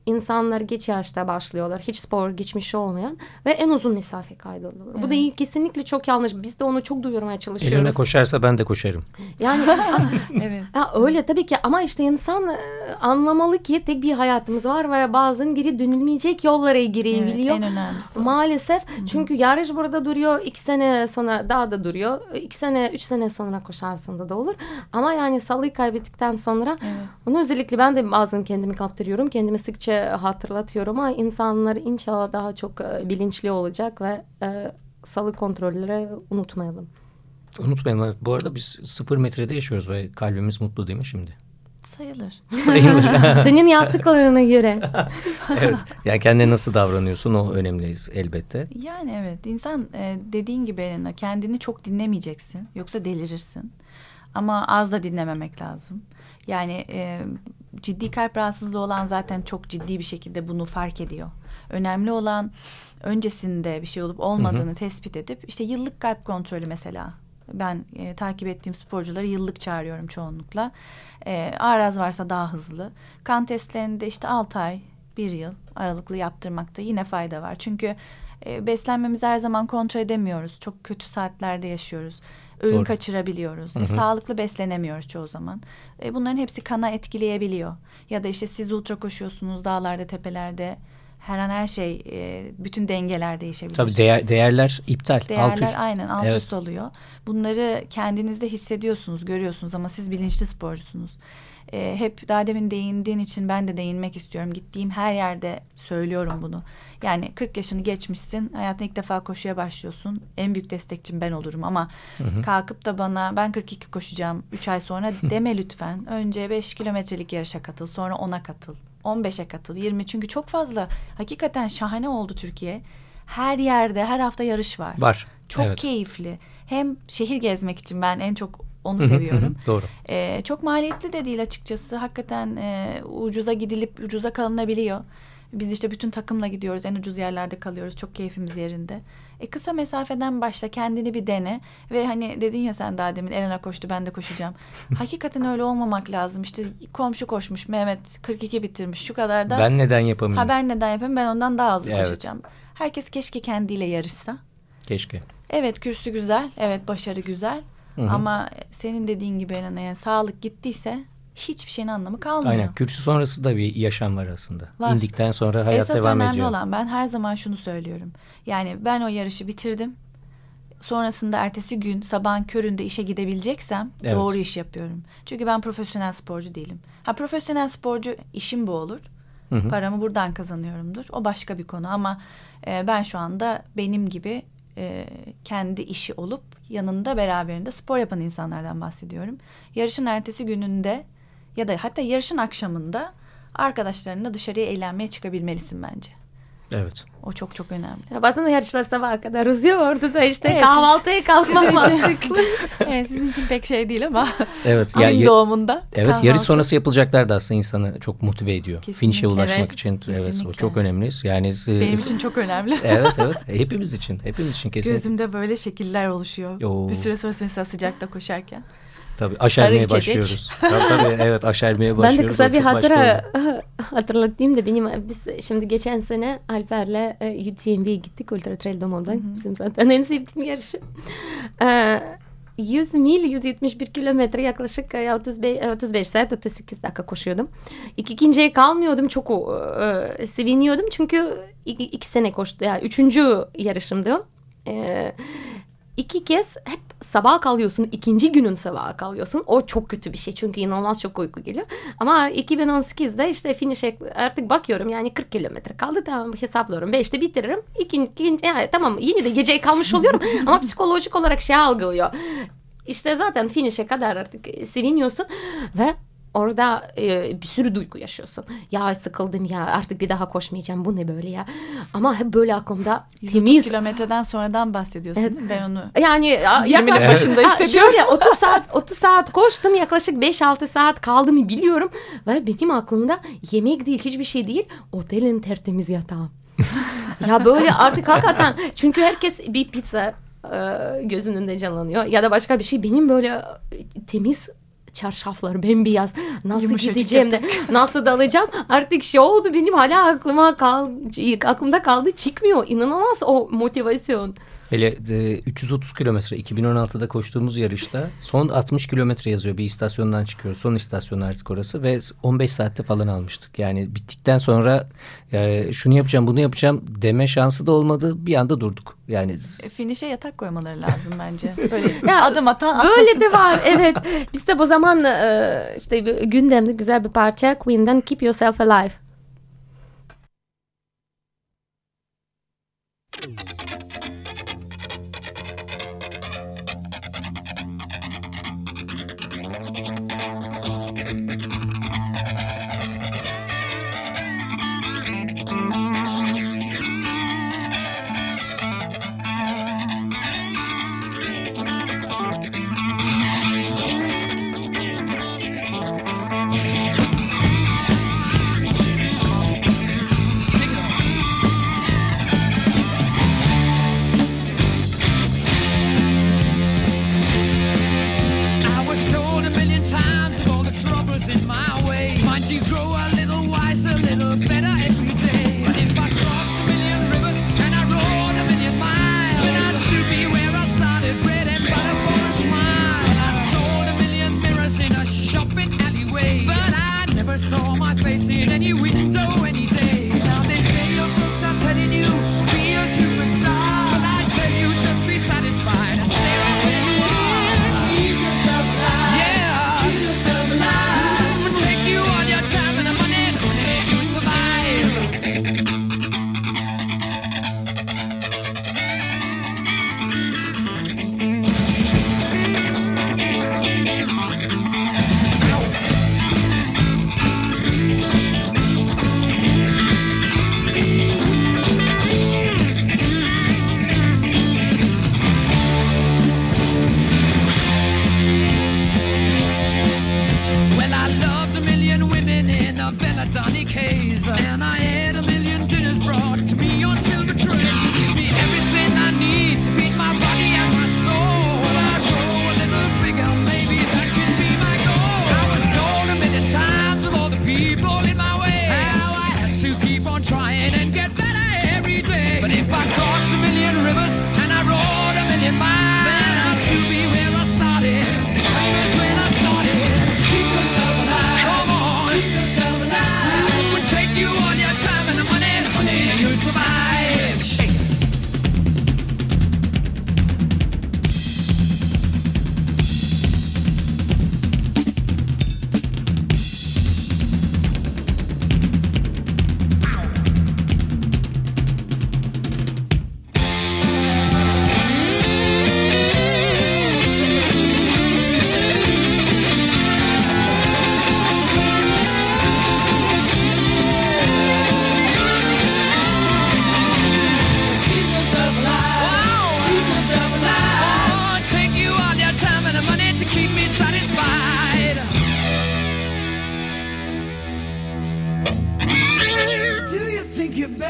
insanlar geç yaşta başlıyorlar. Hiç spor geçmişi olmayan ve en uzun mesafe kaydoluyor. Bu da kesinlikle çok yanlış. Biz de onu çok duyurmaya çalışıyoruz. Eline koşarsa ben de koşarım. Yani *laughs* *laughs* evet. ha, öyle tabii ki ama işte insan e, anlamalı ki tek bir hayatımız var ve bazen geri dönülmeyecek yollara evet. girebiliyor. En önemlisi. o. Maalesef çünkü yarış burada duruyor iki sene sonra daha da duruyor iki sene üç sene sonra koşarsın da da olur ama yani salıyı kaybettikten sonra Evet. onu özellikle ben de bazen kendimi kaptırıyorum kendimi sıkça hatırlatıyorum ama insanlar inşallah daha çok e, bilinçli olacak ve e, salı kontrolleri unutmayalım. Unutmayalım. Bu arada biz sıfır metrede yaşıyoruz ve kalbimiz mutlu değil mi şimdi? Sayılır. Sayılır. *laughs* Senin yaptıklarına göre. *laughs* evet. Yani kendine nasıl davranıyorsun o önemli elbette. Yani evet insan e, dediğin gibi Elena kendini çok dinlemeyeceksin yoksa delirirsin. Ama az da dinlememek lazım. Yani e, ciddi kalp rahatsızlığı olan zaten çok ciddi bir şekilde bunu fark ediyor. Önemli olan öncesinde bir şey olup olmadığını tespit edip işte yıllık kalp kontrolü mesela. Ben e, takip ettiğim sporcuları yıllık çağırıyorum çoğunlukla. E, araz varsa daha hızlı. Kan testlerini de işte 6 ay, 1 yıl aralıklı yaptırmakta yine fayda var. Çünkü e, beslenmemizi her zaman kontrol edemiyoruz. Çok kötü saatlerde yaşıyoruz. Öğün Doğru. kaçırabiliyoruz. E, sağlıklı beslenemiyoruz çoğu zaman. E, bunların hepsi kana etkileyebiliyor. Ya da işte siz ultra koşuyorsunuz dağlarda, tepelerde. Her an her şey, e, bütün dengeler değişebilir. Tabii değer, değerler iptal. Değerler alt üst. aynen alt Evet. üst oluyor. Bunları kendinizde hissediyorsunuz, görüyorsunuz ama siz bilinçli sporcusunuz. Ee, hep daha demin değindiğin için ben de değinmek istiyorum. Gittiğim her yerde söylüyorum bunu. Yani 40 yaşını geçmişsin, hayatında ilk defa koşuya başlıyorsun. En büyük destekçim ben olurum ama kalkıp da bana ben 42 koşacağım 3 ay sonra *laughs* deme lütfen. Önce 5 kilometrelik yarışa katıl, sonra 10'a katıl. 15'e katıl, 20 çünkü çok fazla. Hakikaten şahane oldu Türkiye. Her yerde, her hafta yarış var. Var. Çok Evet. keyifli. Hem şehir gezmek için ben en çok onu seviyorum. Doğru. Ee, çok maliyetli de değil açıkçası. Hakikaten e, ucuza gidilip ucuza kalınabiliyor. Biz işte bütün takımla gidiyoruz. En ucuz yerlerde kalıyoruz. Çok keyfimiz yerinde. E kısa mesafeden başla kendini bir dene ve hani dedin ya sen daha demin Elena koştu ben de koşacağım. *laughs* Hakikaten öyle olmamak lazım. İşte komşu koşmuş Mehmet 42 bitirmiş şu kadar da. Ben neden yapamıyorum? ha ben neden yapayım ben ondan daha hızlı Evet. koşacağım. Herkes keşke kendiyle yarışsa. Keşke. Evet kürsü güzel, evet başarı güzel. Hı hı. Ama senin dediğin gibi Elena yani sağlık gittiyse hiçbir şeyin anlamı kalmıyor. Aynen. Kürsü sonrası da bir yaşam var aslında. Var. İndikten sonra hayat Esas devam önemli ediyor. olan ben her zaman şunu söylüyorum. Yani ben o yarışı bitirdim. Sonrasında ertesi gün sabahın köründe işe gidebileceksem Evet. doğru iş yapıyorum. Çünkü ben profesyonel sporcu değilim. Ha profesyonel sporcu işim bu olur. Hı hı. Paramı buradan kazanıyorumdur. O başka bir konu ama e, ben şu anda benim gibi e, kendi işi olup yanında beraberinde spor yapan insanlardan bahsediyorum. Yarışın ertesi gününde ya da hatta yarışın akşamında arkadaşlarınla dışarıya eğlenmeye çıkabilmelisin bence. Evet. O çok çok önemli. Ya bazen yarışlar sabaha kadar uzuyor orada da işte Evet, kahvaltıya için- mantıklı. *laughs* evet sizin için pek şey değil ama Evet. *laughs* ayın ya- doğumunda. Evet kahvaltı. yarış sonrası yapılacaklar da aslında insanı çok motive ediyor. Kesinlikle, Finish'e ulaşmak evet. için evet o Kesinlikle. çok önemli. Yani e, Benim için çok önemli. *laughs* evet evet hepimiz için hepimiz için kesinlikle. Gözümde böyle şekiller oluşuyor. Oo. Bir süre sonra mesela sıcakta koşarken. Tabii aşermeye başlıyoruz. tabii tabii evet aşermeye *laughs* Ben başlıyoruz. de kısa bir hatıra *laughs* hatırlatayım da benim biz şimdi geçen sene Alper'le e, UTMB'ye gittik Ultra Trail Domo'da. Bizim zaten en sevdiğim yarışı. E, 100 mil 171 kilometre yaklaşık e, 35, e, 35 saat 38 dakika koşuyordum. İki, ikinciye kalmıyordum çok e, seviniyordum çünkü iki, iki sene koştu yani üçüncü yarışımdı o. E, iki kez hep sabaha kalıyorsun. ikinci günün sabaha kalıyorsun. O çok kötü bir şey. Çünkü inanılmaz çok uyku geliyor. Ama 2018'de işte finish'e artık bakıyorum. Yani 40 kilometre kaldı. Tamam hesaplıyorum. 5'te bitiririm. İkinci, ikinci yani tamam yine de geceye kalmış oluyorum. *laughs* ama psikolojik olarak şey algılıyor. İşte zaten finish'e kadar artık seviniyorsun. Ve Orada e, bir sürü duygu yaşıyorsun. Ya sıkıldım ya artık bir daha koşmayacağım bu ne böyle ya. Ama hep böyle aklımda 130 temiz kilometreden sonradan bahsediyorsun mi? Ben onu yani a- 20'nin yaklaşık başında hissediyorum. şöyle 30 saat 30 saat koştum yaklaşık 5-6 saat kaldığımı biliyorum ve benim aklımda yemek değil hiçbir şey değil otelin tertemiz yatağı. *laughs* ya böyle artık hakikaten çünkü herkes bir pizza e, gözünün önünde canlanıyor ya da başka bir şey benim böyle e, temiz çarşaflar bembeyaz. Nasıl Yumuşacık gideceğim de *laughs* nasıl dalacağım? Artık şey oldu benim hala aklıma kal aklımda kaldı çıkmıyor. İnanılmaz o motivasyon. Hele e, 330 kilometre 2016'da koştuğumuz yarışta son 60 kilometre yazıyor. Bir istasyondan çıkıyoruz. Son istasyon artık orası ve 15 saatte falan almıştık. Yani bittikten sonra e, şunu yapacağım bunu yapacağım deme şansı da olmadı. Bir anda durduk. Yani E, finish'e yatak koymaları lazım bence. Böyle *laughs* Ya, adım atan Böyle atlasın. de var evet. Biz de bu zaman e, işte bir gündemde güzel bir parça Queen'den Keep Yourself Alive.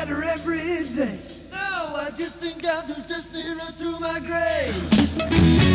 Better every day? No, I just think God was just nearer to my grave.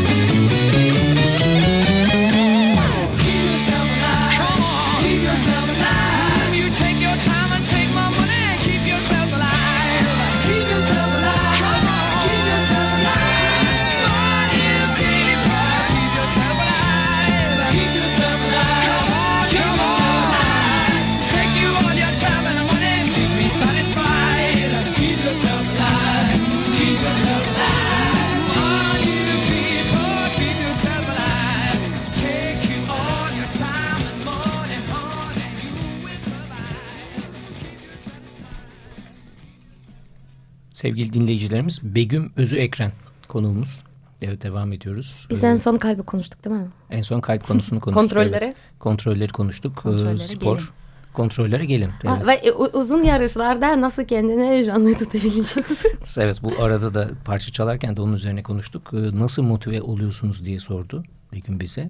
Sevgili dinleyicilerimiz Begüm Özü Ekren konuğumuz. Evet devam ediyoruz. Biz Ee, en son kalbi konuştuk değil mi? en son kalp konusunu *laughs* konuştuk. Kontrolleri. evet. Kontrolleri konuştuk. Ee, Kontrollere spor. gelin. Kontrollere gelin. Ha, Evet. Ve u- uzun yarışlarda nasıl kendini canlı tutabileceksin? *laughs* evet bu arada da parça çalarken de onun üzerine konuştuk. Ee, nasıl motive oluyorsunuz diye sordu Begüm bize.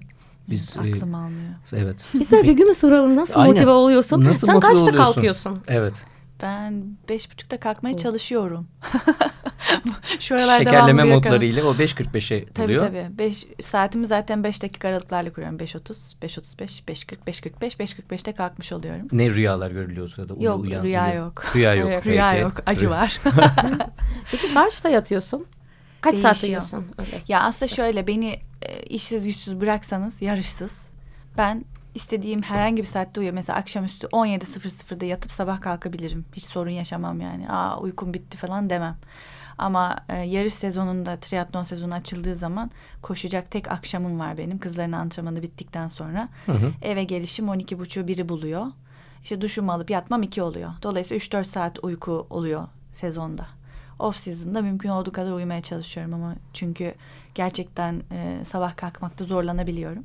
Biz e, Aklım almıyor. evet. Bize bir gün mü soralım nasıl Aynen. motive oluyorsun? Nasıl Sen motive kaçta oluyorsun? kalkıyorsun? Evet. Ben beş buçukta kalkmaya çalışıyorum. *laughs* Şu aralar Şekerleme modlarıyla o 5.45'e Tabii buluyor. tabii. Beş, saatimi zaten 5 dakika aralıklarla kuruyorum. 5.30, 5.35, 5.40, 5.45, 5.45'te kalkmış oluyorum. Ne rüyalar görülüyor o sırada? Uyu- Yok, uyan- rüya uyu- yok. Rüya yok. Rüya- *laughs* Rüya peki. yok, acı var. *laughs* Peki kaçta yatıyorsun? Kaç saat Değişiyor. uyuyorsun? Öyle. ya aslında şöyle beni e, işsiz güçsüz bıraksanız yarışsız. Ben istediğim herhangi bir saatte uyuyorum. Mesela akşamüstü 17.00'da yatıp sabah kalkabilirim. Hiç sorun yaşamam yani. Aa uykum bitti falan demem. Ama e, yarış sezonunda triatlon sezonu açıldığı zaman koşacak tek akşamım var benim. Kızların antrenmanı bittikten sonra. Eve gelişim 12.30'u biri buluyor. İşte duşumu alıp yatmam 2 oluyor. Dolayısıyla 3-4 saat uyku oluyor sezonda. Off season'da mümkün olduğu kadar uyumaya çalışıyorum ama çünkü gerçekten e, sabah kalkmakta zorlanabiliyorum.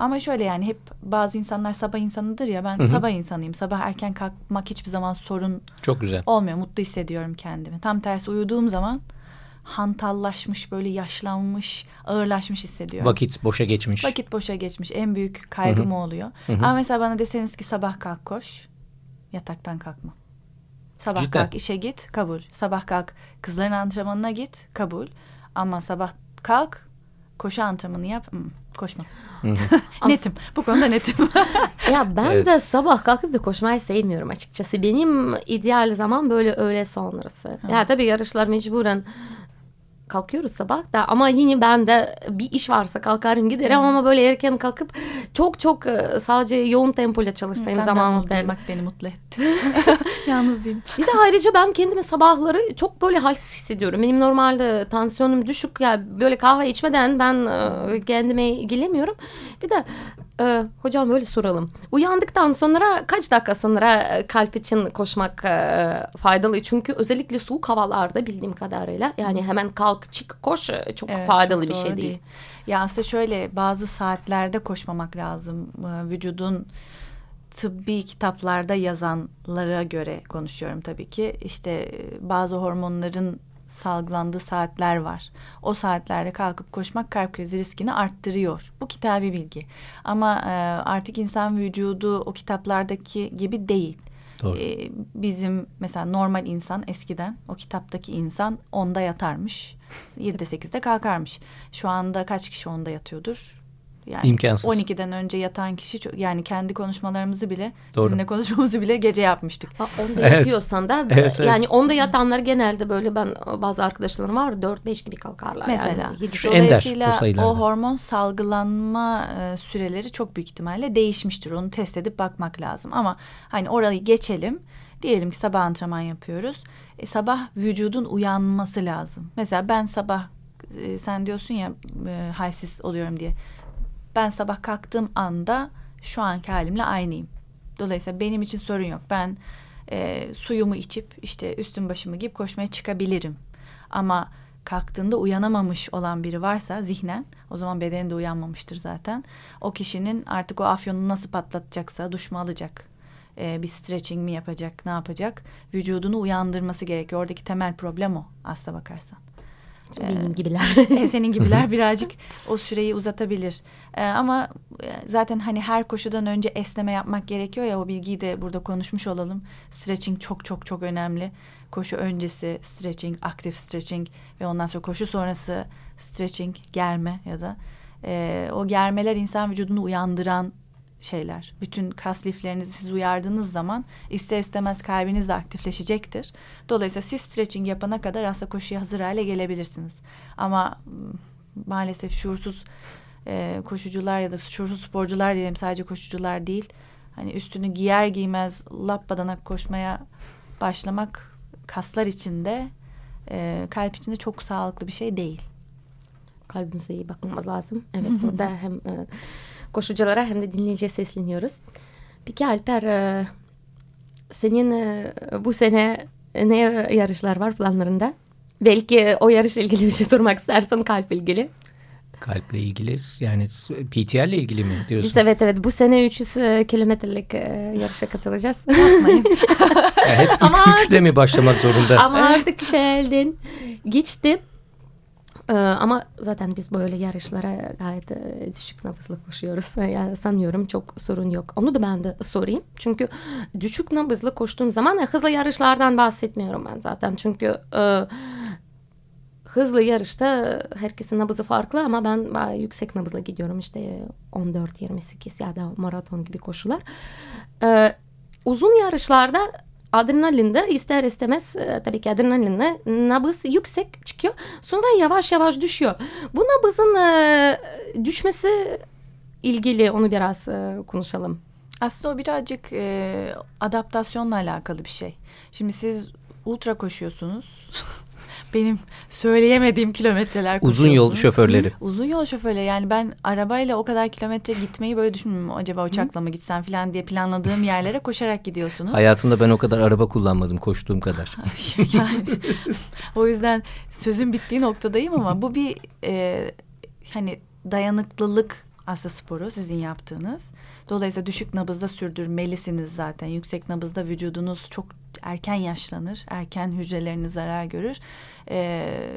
Ama şöyle yani hep bazı insanlar sabah insanıdır ya ben sabah insanıyım. Sabah erken kalkmak hiçbir zaman sorun Çok güzel. olmuyor. Mutlu hissediyorum kendimi. Tam tersi uyuduğum zaman hantallaşmış böyle yaşlanmış ağırlaşmış hissediyorum. Vakit boşa geçmiş. Vakit boşa geçmiş. En büyük kaygım o oluyor. Ama mesela bana deseniz ki sabah kalk koş. Yataktan kalkma. Sabah Cidden. kalk işe git kabul. Sabah kalk kızların antrenmanına git kabul. Ama sabah kalk koşu antrenmanı yap. hmm, koşma. *laughs* netim. Bu konuda netim. *laughs* Ya ben Evet. de sabah kalkıp da koşmayı sevmiyorum açıkçası. Benim ideal zaman böyle öğle sonrası. Ya tabii yarışlar mecburen kalkıyoruz sabah da ama yine ben de bir iş varsa kalkarım giderim ama böyle erken kalkıp çok çok e, sadece yoğun tempoyla çalıştığım zamanlarda. duymak beni mutlu etti. *laughs* Yalnız değilim. Bir de ayrıca ben kendimi sabahları çok böyle halsiz hissediyorum. Benim normalde tansiyonum düşük ya böyle kahve içmeden ben e, kendime gelemiyorum. Bir de e, hocam böyle soralım. Uyandıktan sonra kaç dakika sonra kalp için koşmak e, faydalı? Çünkü özellikle soğuk havalarda bildiğim kadarıyla yani hemen kalk çık koş e, çok Evet, faydalı çok bir şey doğru değil. Ya aslında şöyle bazı saatlerde koşmamak lazım. Ee, Vücudun tıbbi kitaplarda yazanlara göre konuşuyorum tabii ki. İşte e, bazı hormonların salgılandığı saatler var. O saatlerde kalkıp koşmak kalp krizi riskini arttırıyor. Bu kitabi bilgi. Ama e, artık insan vücudu o kitaplardaki gibi değil. Doğru. Ee, bizim mesela normal insan eskiden o kitaptaki insan onda yatarmış. 7'de 8'de kalkarmış. Şu anda kaç kişi onda yatıyordur? Yani İmkansız. 12'den önce yatan kişi çok, yani kendi konuşmalarımızı bile Doğru. sizinle konuşmamızı bile gece yapmıştık. Ha, onda Evet. yatıyorsan da Evet, *laughs* evet. yani onda yatanlar genelde böyle ben bazı arkadaşlarım var 4-5 gibi kalkarlar. Mesela yani. Yedi- Şu ender dolayısıyla o sayılarda. o hormon salgılanma e, süreleri çok büyük ihtimalle değişmiştir. Onu test edip bakmak lazım. Ama hani orayı geçelim. Diyelim ki sabah antrenman yapıyoruz. E, sabah vücudun uyanması lazım. Mesela ben sabah e, sen diyorsun ya e, halsiz oluyorum diye. Ben sabah kalktığım anda şu anki halimle aynıyım. Dolayısıyla benim için sorun yok. Ben e, suyumu içip işte üstüm başımı giyip koşmaya çıkabilirim. Ama kalktığında uyanamamış olan biri varsa zihnen o zaman bedeni de uyanmamıştır zaten. O kişinin artık o afyonu nasıl patlatacaksa duş mu alacak? e, bir stretching mi yapacak? Ne yapacak? Vücudunu uyandırması gerekiyor. Oradaki temel problem o aslına bakarsan. Benim gibiler. E, senin gibiler *laughs* birazcık o süreyi uzatabilir. E, ama zaten hani her koşudan önce esneme yapmak gerekiyor ya o bilgiyi de burada konuşmuş olalım. Stretching çok çok çok önemli. Koşu öncesi stretching, aktif stretching ve ondan sonra koşu sonrası stretching, germe ya da e, o germeler insan vücudunu uyandıran şeyler. Bütün kas liflerinizi siz uyardığınız zaman ister istemez kalbiniz de aktifleşecektir. Dolayısıyla siz stretching yapana kadar aslında koşuya hazır hale gelebilirsiniz. Ama maalesef şuursuz e, koşucular ya da şuursuz sporcular diyelim sadece koşucular değil. Hani üstünü giyer giymez lappadanak koşmaya başlamak kaslar içinde e, kalp içinde çok sağlıklı bir şey değil. Kalbimize iyi bakmamız lazım. *laughs* Evet burada hem e, koşuculara hem de dinleyiciye sesleniyoruz. Peki Alper e, senin e, bu sene ne yarışlar var planlarında? Belki o yarış ilgili bir şey sormak istersen kalp ilgili. Kalple ilgili yani PTL ile ilgili mi diyorsun? Biz evet evet bu sene 300 e, kilometrelik e, yarışa katılacağız. *laughs* Ya hep üç, Ama- üçle mi başlamak zorunda? Ama artık şeyden geçti. Ee, ama zaten biz böyle yarışlara gayet e, düşük nabızlı koşuyoruz. Yani sanıyorum çok sorun yok. Onu da ben de sorayım. Çünkü düşük nabızlı koştuğum zaman e, hızlı yarışlardan bahsetmiyorum ben zaten. Çünkü e, hızlı yarışta herkesin nabızı farklı ama ben yüksek nabızla gidiyorum. İşte 14-28 ya da maraton gibi koşular. Ee, uzun yarışlarda adrenalinde ister istemez e, tabii ki adrenalinle nabız yüksek çıkıyor. Sonra yavaş yavaş düşüyor. Bu nabızın e, düşmesi ilgili onu biraz e, konuşalım. Aslında o birazcık e, adaptasyonla alakalı bir şey. Şimdi siz ultra koşuyorsunuz. *laughs* Benim söyleyemediğim kilometreler Uzun yol şoförleri. Uzun yol şoförleri yani ben arabayla o kadar kilometre gitmeyi böyle düşünmüyorum. Acaba uçakla mı gitsem falan diye planladığım yerlere koşarak gidiyorsunuz. Hayatımda ben o kadar araba kullanmadım koştuğum kadar. yani o yüzden sözün bittiği noktadayım ama bu bir e, hani dayanıklılık aslında sporu sizin yaptığınız. Dolayısıyla düşük nabızda sürdürmelisiniz zaten. Yüksek nabızda vücudunuz çok erken yaşlanır. Erken hücreleriniz zarar görür. Ee,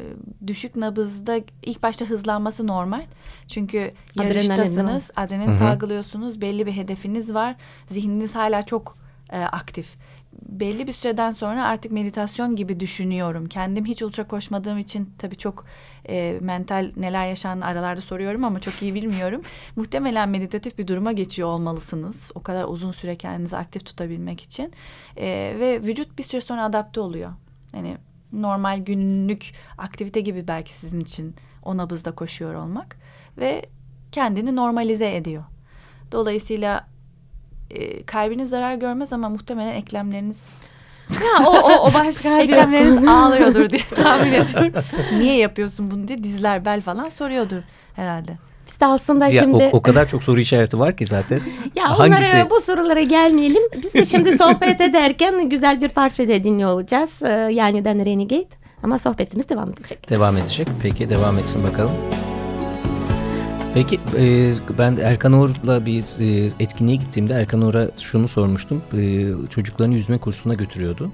düşük nabızda ilk başta hızlanması normal. Çünkü Adrenalin yarıştasınız. Adrenalin hı. salgılıyorsunuz. Belli bir hedefiniz var. Zihniniz hala çok e, aktif. Belli bir süreden sonra artık meditasyon gibi düşünüyorum. Kendim hiç ultra koşmadığım için tabii çok e, mental neler yaşandığını aralarda soruyorum ama çok iyi bilmiyorum. *laughs* Muhtemelen meditatif bir duruma geçiyor olmalısınız. O kadar uzun süre kendinizi aktif tutabilmek için. E, ve vücut bir süre sonra adapte oluyor. Hani normal günlük aktivite gibi belki sizin için o nabızda koşuyor olmak ve kendini normalize ediyor. Dolayısıyla e, kalbiniz zarar görmez ama muhtemelen eklemleriniz Ya, o, o, o başka bir eklemleriniz ağlıyordur diye *laughs* tahmin ediyorum. Niye yapıyorsun bunu diye dizler bel falan soruyordur herhalde. Biz de aslında Ya, şimdi... o, o kadar çok soru işareti var ki zaten. *laughs* Ya Hangisi? onlara bu sorulara gelmeyelim. Biz de şimdi sohbet ederken güzel bir parça da dinliyor olacağız. Ee, yani Den Renegade. Ama sohbetimiz devam edecek. Devam edecek. Peki devam etsin bakalım. Peki e, ben Erkan Uğur'la bir e, etkinliğe gittiğimde Erkan Uğur'a şunu sormuştum. E, çocuklarını yüzme kursuna götürüyordu.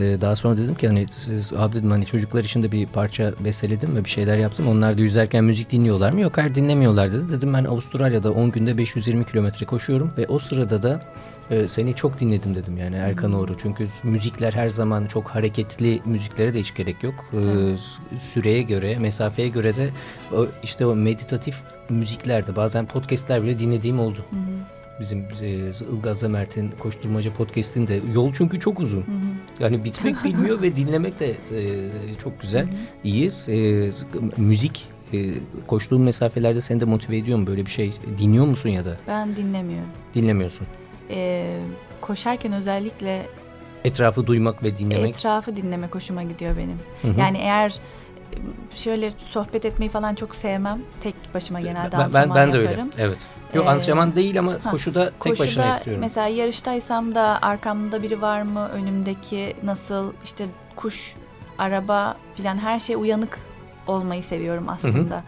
E, daha sonra dedim ki hani siz abi dedim hani çocuklar için de bir parça besteledim ve bir şeyler yaptım. Onlar da yüzerken müzik dinliyorlar mı? Yok hayır dinlemiyorlar dedi. Dedim ben Avustralya'da 10 günde 520 kilometre koşuyorum ve o sırada da e, seni çok dinledim dedim yani Erkan Uğur'u. Çünkü müzikler her zaman çok hareketli müziklere de hiç gerek yok. E, süreye göre, mesafeye göre de o, işte o meditatif müziklerde bazen podcastler bile dinlediğim oldu. Bizim e, Ilgaz Mert'in Koşturmaca podcast'inde yol çünkü çok uzun. Yani bitmek *laughs* bilmiyor ve dinlemek de e, çok güzel. İyi. E, müzik e, koştuğun mesafelerde seni de motive ediyor mu böyle bir şey? Dinliyor musun ya da Ben dinlemiyorum. dinlemiyorsun? Ee, koşarken özellikle Etrafı duymak ve dinlemek. etrafı dinlemek hoşuma gidiyor benim. Hı hı. Yani eğer şöyle sohbet etmeyi falan çok sevmem. Tek başıma genelde ben, ben, antrenman ben de öyle. yaparım. Evet. Yok Ee, antrenman değil ama ha, koşuda tek Koşuda başına istiyorum. mesela yarıştaysam da arkamda biri var mı? Önümdeki nasıl işte kuş, araba filan her şey uyanık olmayı seviyorum aslında.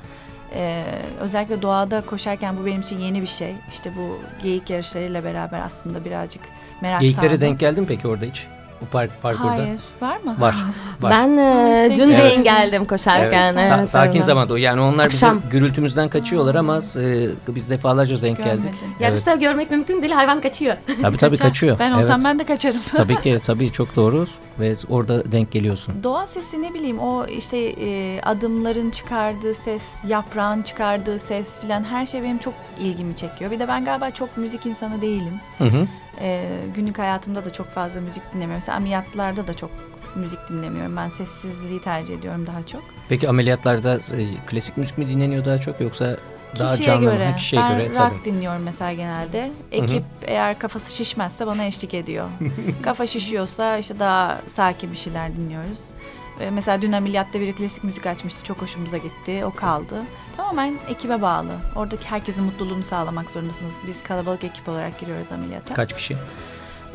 Ee, özellikle doğada koşarken bu benim için yeni bir şey. İşte bu geyik yarışlarıyla beraber aslında birazcık merak Geyiklere sardım. denk geldin peki orada hiç? Bu park, parkurda? Hayır. Var mı? Var. var. Ben e, işte dün Evet. denk geldim koşarken. Sa- evet, sakin sonra. zamanda o. Yani onlar Akşam. bizim gürültümüzden kaçıyorlar ama e, biz defalarca Hiç denk geldik. görmedim. Yarışta görmek mümkün değil. Hayvan kaçıyor. Tabii tabii kaçıyor. Ben olsam Evet. ben de kaçarım. *laughs* Tabii ki *laughs* tabii çok doğru ve orada denk geliyorsun. Doğa sesi ne bileyim o işte e, adımların çıkardığı ses, yaprağın çıkardığı ses filan her şey benim çok ilgimi çekiyor. Bir de ben galiba çok müzik insanı değilim. Hı hı. E, günlük hayatımda da çok fazla müzik dinlemiyorum. Mesela ameliyatlarda da çok müzik dinlemiyorum. Ben sessizliği tercih ediyorum daha çok. Peki ameliyatlarda e, klasik müzik mi dinleniyor daha çok yoksa daha kişiye canlı mı? göre. Ha, kişiye ben göre rock tabii. dinliyorum mesela genelde. Ekip eğer kafası şişmezse bana eşlik ediyor. *laughs* Kafa şişiyorsa işte daha sakin bir şeyler dinliyoruz. Ve mesela dün ameliyatta biri klasik müzik açmıştı. Çok hoşumuza gitti. O kaldı. Tamamen ekibe bağlı. Oradaki herkesin mutluluğunu sağlamak zorundasınız. Biz kalabalık ekip olarak giriyoruz ameliyata. Kaç kişi?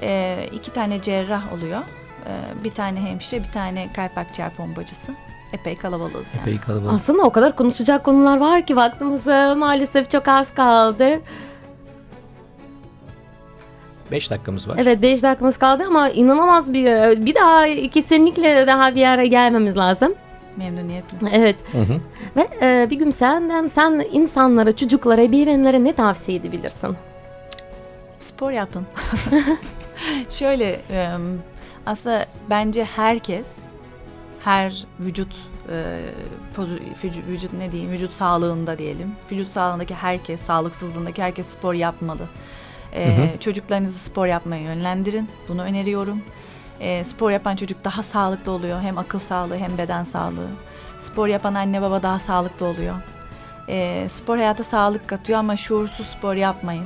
Ee, iki tane cerrah oluyor. Ee, bir tane hemşire, bir tane kalp akciğer pompacısı. Epey kalabalığız yani. Epey kalabalık. Aslında o kadar konuşacak konular var ki vaktimiz e, maalesef çok az kaldı. 5 dakikamız var. Evet 5 dakikamız kaldı ama inanılmaz bir e, bir daha kesinlikle daha bir ara gelmemiz lazım. Memnuniyetle. Evet Hı hı. ve e, bir gün senden sen insanlara, çocuklara, ebeveynlere ne tavsiye edebilirsin? Spor yapın. *laughs* Şöyle e, aslında bence herkes her vücut e, pozu- vücut, vücut ne diyeyim vücut sağlığında diyelim. Vücut sağlığındaki herkes, sağlıksızlığındaki herkes spor yapmalı. E, Hı hı. Çocuklarınızı spor yapmaya yönlendirin. Bunu öneriyorum. E, spor yapan çocuk daha sağlıklı oluyor. Hem akıl sağlığı hem beden sağlığı. Spor yapan anne baba daha sağlıklı oluyor. E, spor hayata sağlık katıyor ama şuursuz spor yapmayın.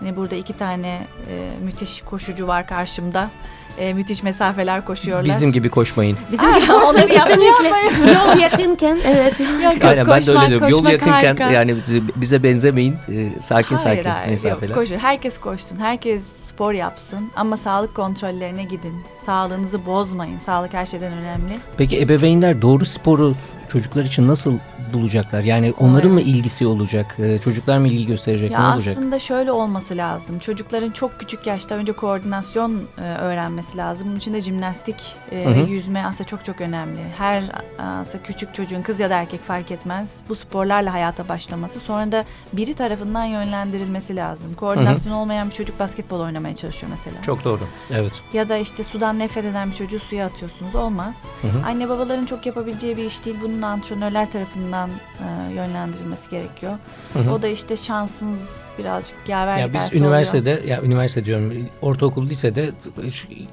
Yine burada iki tane e, müthiş koşucu var karşımda. E, müthiş mesafeler koşuyorlar. Bizim gibi koşmayın. Bizim gibi koşma kesinlikle. Yol yakınken evet. *laughs* Yok, yok, Aynen ben de öyle koşmak, diyorum. Yol koşmak yakınken harika. yani bize benzemeyin. E, sakin hayır, sakin hayır, mesafeler. Yok, koşun. Herkes koşsun. Herkes spor yapsın. Ama sağlık kontrollerine gidin. Sağlığınızı bozmayın. Sağlık her şeyden önemli. Peki ebeveynler doğru sporu çocuklar için nasıl bulacaklar? Yani onların mı Evet. ilgisi olacak? E, çocuklar mı ilgi gösterecek? Ya ne olacak? aslında şöyle olması lazım. Çocukların çok küçük yaşta önce koordinasyon e, öğrenmesi lazım. Bunun için de jimnastik, e, Hı hı. yüzme aslında çok çok önemli. Her aslında küçük çocuğun kız ya da erkek fark etmez bu sporlarla hayata başlaması. Sonra da biri tarafından yönlendirilmesi lazım. Koordinasyon olmayan bir çocuk basketbol oynamaya çalışıyor mesela. Çok doğru. Evet. Ya da işte sudan nefret eden bir çocuğu suya atıyorsunuz. Olmaz. Hı hı. Anne babaların çok yapabileceği bir iş değil. Bunun antrenörler tarafından e, yönlendirilmesi gerekiyor. Hı hı. O da işte şansınız birazcık yaver Ya biz dersi oluyor. üniversitede ya üniversite diyorum ortaokul lisede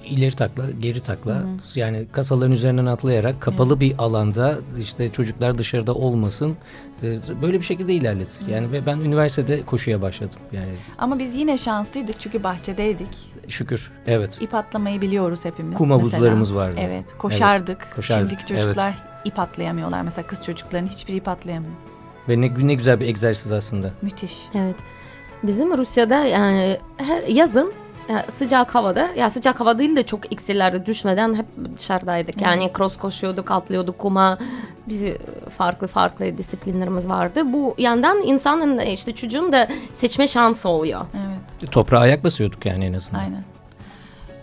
ileri takla geri takla yani kasaların üzerinden atlayarak kapalı bir alanda işte çocuklar dışarıda olmasın e, böyle bir şekilde ilerledik. Yani ve ben üniversitede koşuya başladım yani Ama biz yine şanslıydık çünkü bahçedeydik. şükür evet. İp atlamayı biliyoruz hepimiz. Kum havuzlarımız vardı. Evet koşardık. koşardık, Şimdiki çocuklar ip atlayamıyorlar. Mesela kız çocukların hiçbiri ip atlayamıyor. Ve ne, ne güzel bir egzersiz aslında. Müthiş. Evet. Bizim Rusya'da yani her yazın ya sıcak havada ya sıcak hava değil de çok iksirlerde düşmeden hep dışarıdaydık. Yani cross koşuyorduk, atlıyorduk kuma. Bir farklı farklı disiplinlerimiz vardı. Bu yandan insanın işte çocuğun da seçme şansı oluyor. Evet Toprağa ayak basıyorduk yani en azından. aynen.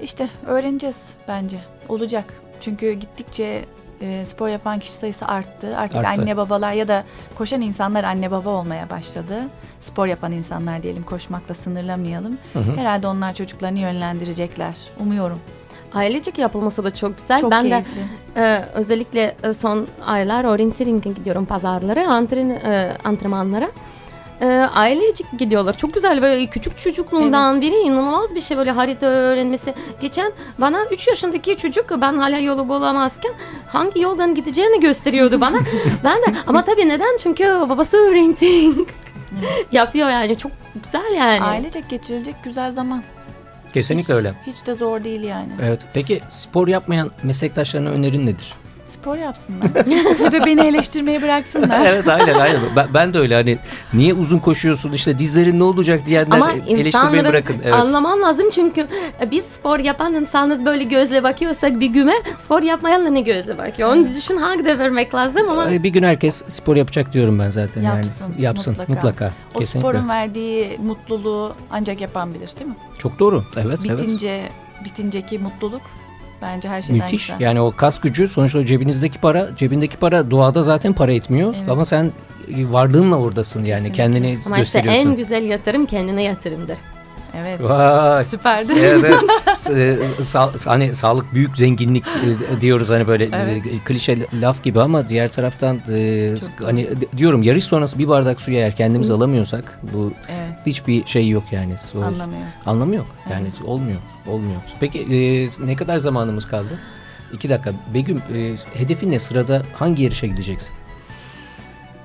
İşte öğreneceğiz bence. Olacak. Çünkü gittikçe e, spor yapan kişi sayısı arttı. Artık Arttı. anne babalar ya da koşan insanlar anne baba olmaya başladı. Spor yapan insanlar diyelim koşmakla sınırlamayalım. Herhalde onlar çocuklarını yönlendirecekler. Umuyorum. Ailecek yapılması da çok güzel. Çok ben de keyifli. Ee, özellikle e, son aylar orienteering'e gidiyorum pazarlara, antren, e, antrenmanlara. Ee, ailecek gidiyorlar. Çok güzel böyle küçük çocukluğundan biri inanılmaz bir şey böyle harita öğrenmesi. Geçen bana 3 yaşındaki çocuk ben hala yolu bulamazken hangi yoldan gideceğini gösteriyordu bana. *laughs* ben de ama tabii neden? Çünkü babası orienteering yapıyor yani çok güzel yani. Ailecek geçirilecek güzel zaman. Kesinlikle Hiç- öyle. Hiç de zor değil yani. Evet. Peki spor yapmayan meslektaşlarına önerin nedir? Spor yapsınlar. *laughs* Ve beni eleştirmeyi bıraksınlar. *laughs* evet aynen aynen. Ben, ben de öyle hani niye uzun koşuyorsun işte dizlerin ne olacak diyenler Ama eleştirmeyi bırakın. Evet. anlaman lazım çünkü e, biz spor yapan insanız böyle gözle bakıyorsak bir güme spor yapmayanla ne gözle bakıyor. Onu düşün hak da vermek lazım ama Ee, Bir gün herkes spor yapacak diyorum ben zaten. Yapsın, yani, yapsın mutlaka. mutlaka. O Kesinlikle. sporun verdiği mutluluğu ancak yapan bilir değil mi? Çok doğru. Evet evet. Bitince bitinceki mutluluk bence her şeyden Müthiş. güzel. Yani o kas gücü sonuçta cebinizdeki para, cebindeki para doğada zaten para etmiyor Evet. ama sen e, varlığınla oradasın yani Kesinlikle. kendini ama işte gösteriyorsun. en güzel yatırım kendine yatırımdır. Evet. Vay. Süperdi. evet. *laughs* E, sa- hani sağlık büyük zenginlik e, diyoruz hani böyle Evet. e, klişe laf gibi ama diğer taraftan e, Çok hani d- diyorum yarış sonrası bir bardak suya eğer kendimiz alamıyorsak bu Evet. hiçbir şey yok yani. O- Anlamıyor. Anlamı yok. Yani olmuyor. Olmuyor. Peki e, ne kadar zamanımız kaldı? İki dakika. Begüm e, hedefin ne? Sırada hangi yarışa gideceksin?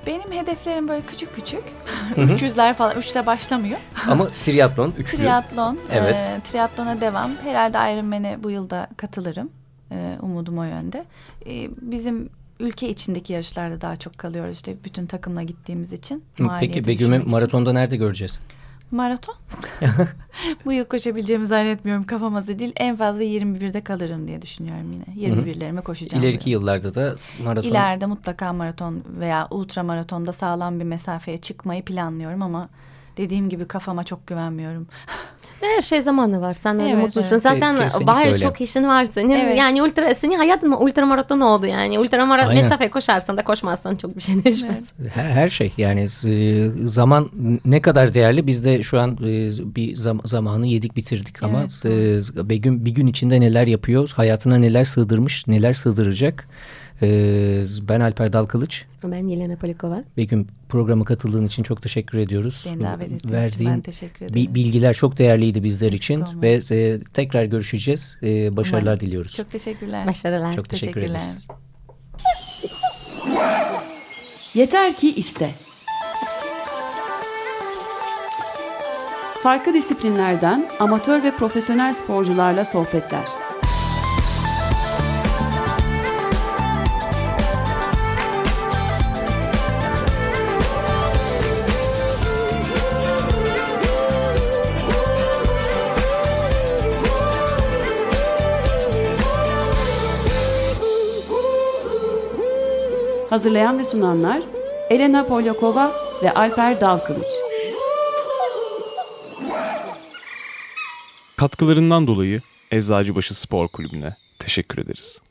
Benim hedeflerim böyle küçük küçük. 300'ler falan. 3'te başlamıyor. Ama triatlon, üçlü. Triatlon. Evet. e, triatlona devam. Herhalde Ironman'e bu yılda katılırım. E, umudum o yönde. E, bizim ülke içindeki yarışlarda daha çok kalıyoruz işte bütün takımla gittiğimiz için. Peki Begüm'ü maratonda nerede göreceğiz? Maraton. *laughs* bu yıl koşabileceğimi zannetmiyorum kafam hazır değil. En fazla 21'de kalırım diye düşünüyorum yine. 21'lerime koşacağım. İleriki yıl. yıllarda da maraton. İleride mutlaka maraton veya ultra maratonda sağlam bir mesafeye çıkmayı planlıyorum ama dediğim gibi kafama çok güvenmiyorum. Her şey zamanı var. Sen öyle Evet, mutlusun. evet. Zaten Kesinlikle bayağı öyle. çok işin var senin. Evet. Yani ultra senin hayatın mı ultra maraton oldu yani. Ultra maraton mesafe koşarsan da koşmazsan çok bir şey değişmez. Her, her şey yani e, zaman ne kadar değerli biz de şu an e, bir zam- zamanı yedik bitirdik ama e, Begüm bir gün içinde neler yapıyor hayatına neler sığdırmış neler sığdıracak E, ben Alper Dalkılıç Ben Yelena Polikova. Begüm programa katıldığın için çok teşekkür ediyoruz. Beni davet ettiğiniz için Verdiğin ben teşekkür ederim. bi- bilgiler çok değerliydi bizler için olmayın. ve e, tekrar görüşeceğiz. E, başarılar Umarım. diliyoruz. Çok teşekkürler. Başarılar. Çok teşekkür Teşekkürler. ederiz. Yeter ki iste. Farklı disiplinlerden amatör ve profesyonel sporcularla sohbetler. Hazırlayan ve sunanlar Elena Polyakova ve Alper Dalkılıç. Katkılarından dolayı Eczacıbaşı Spor Kulübü'ne teşekkür ederiz.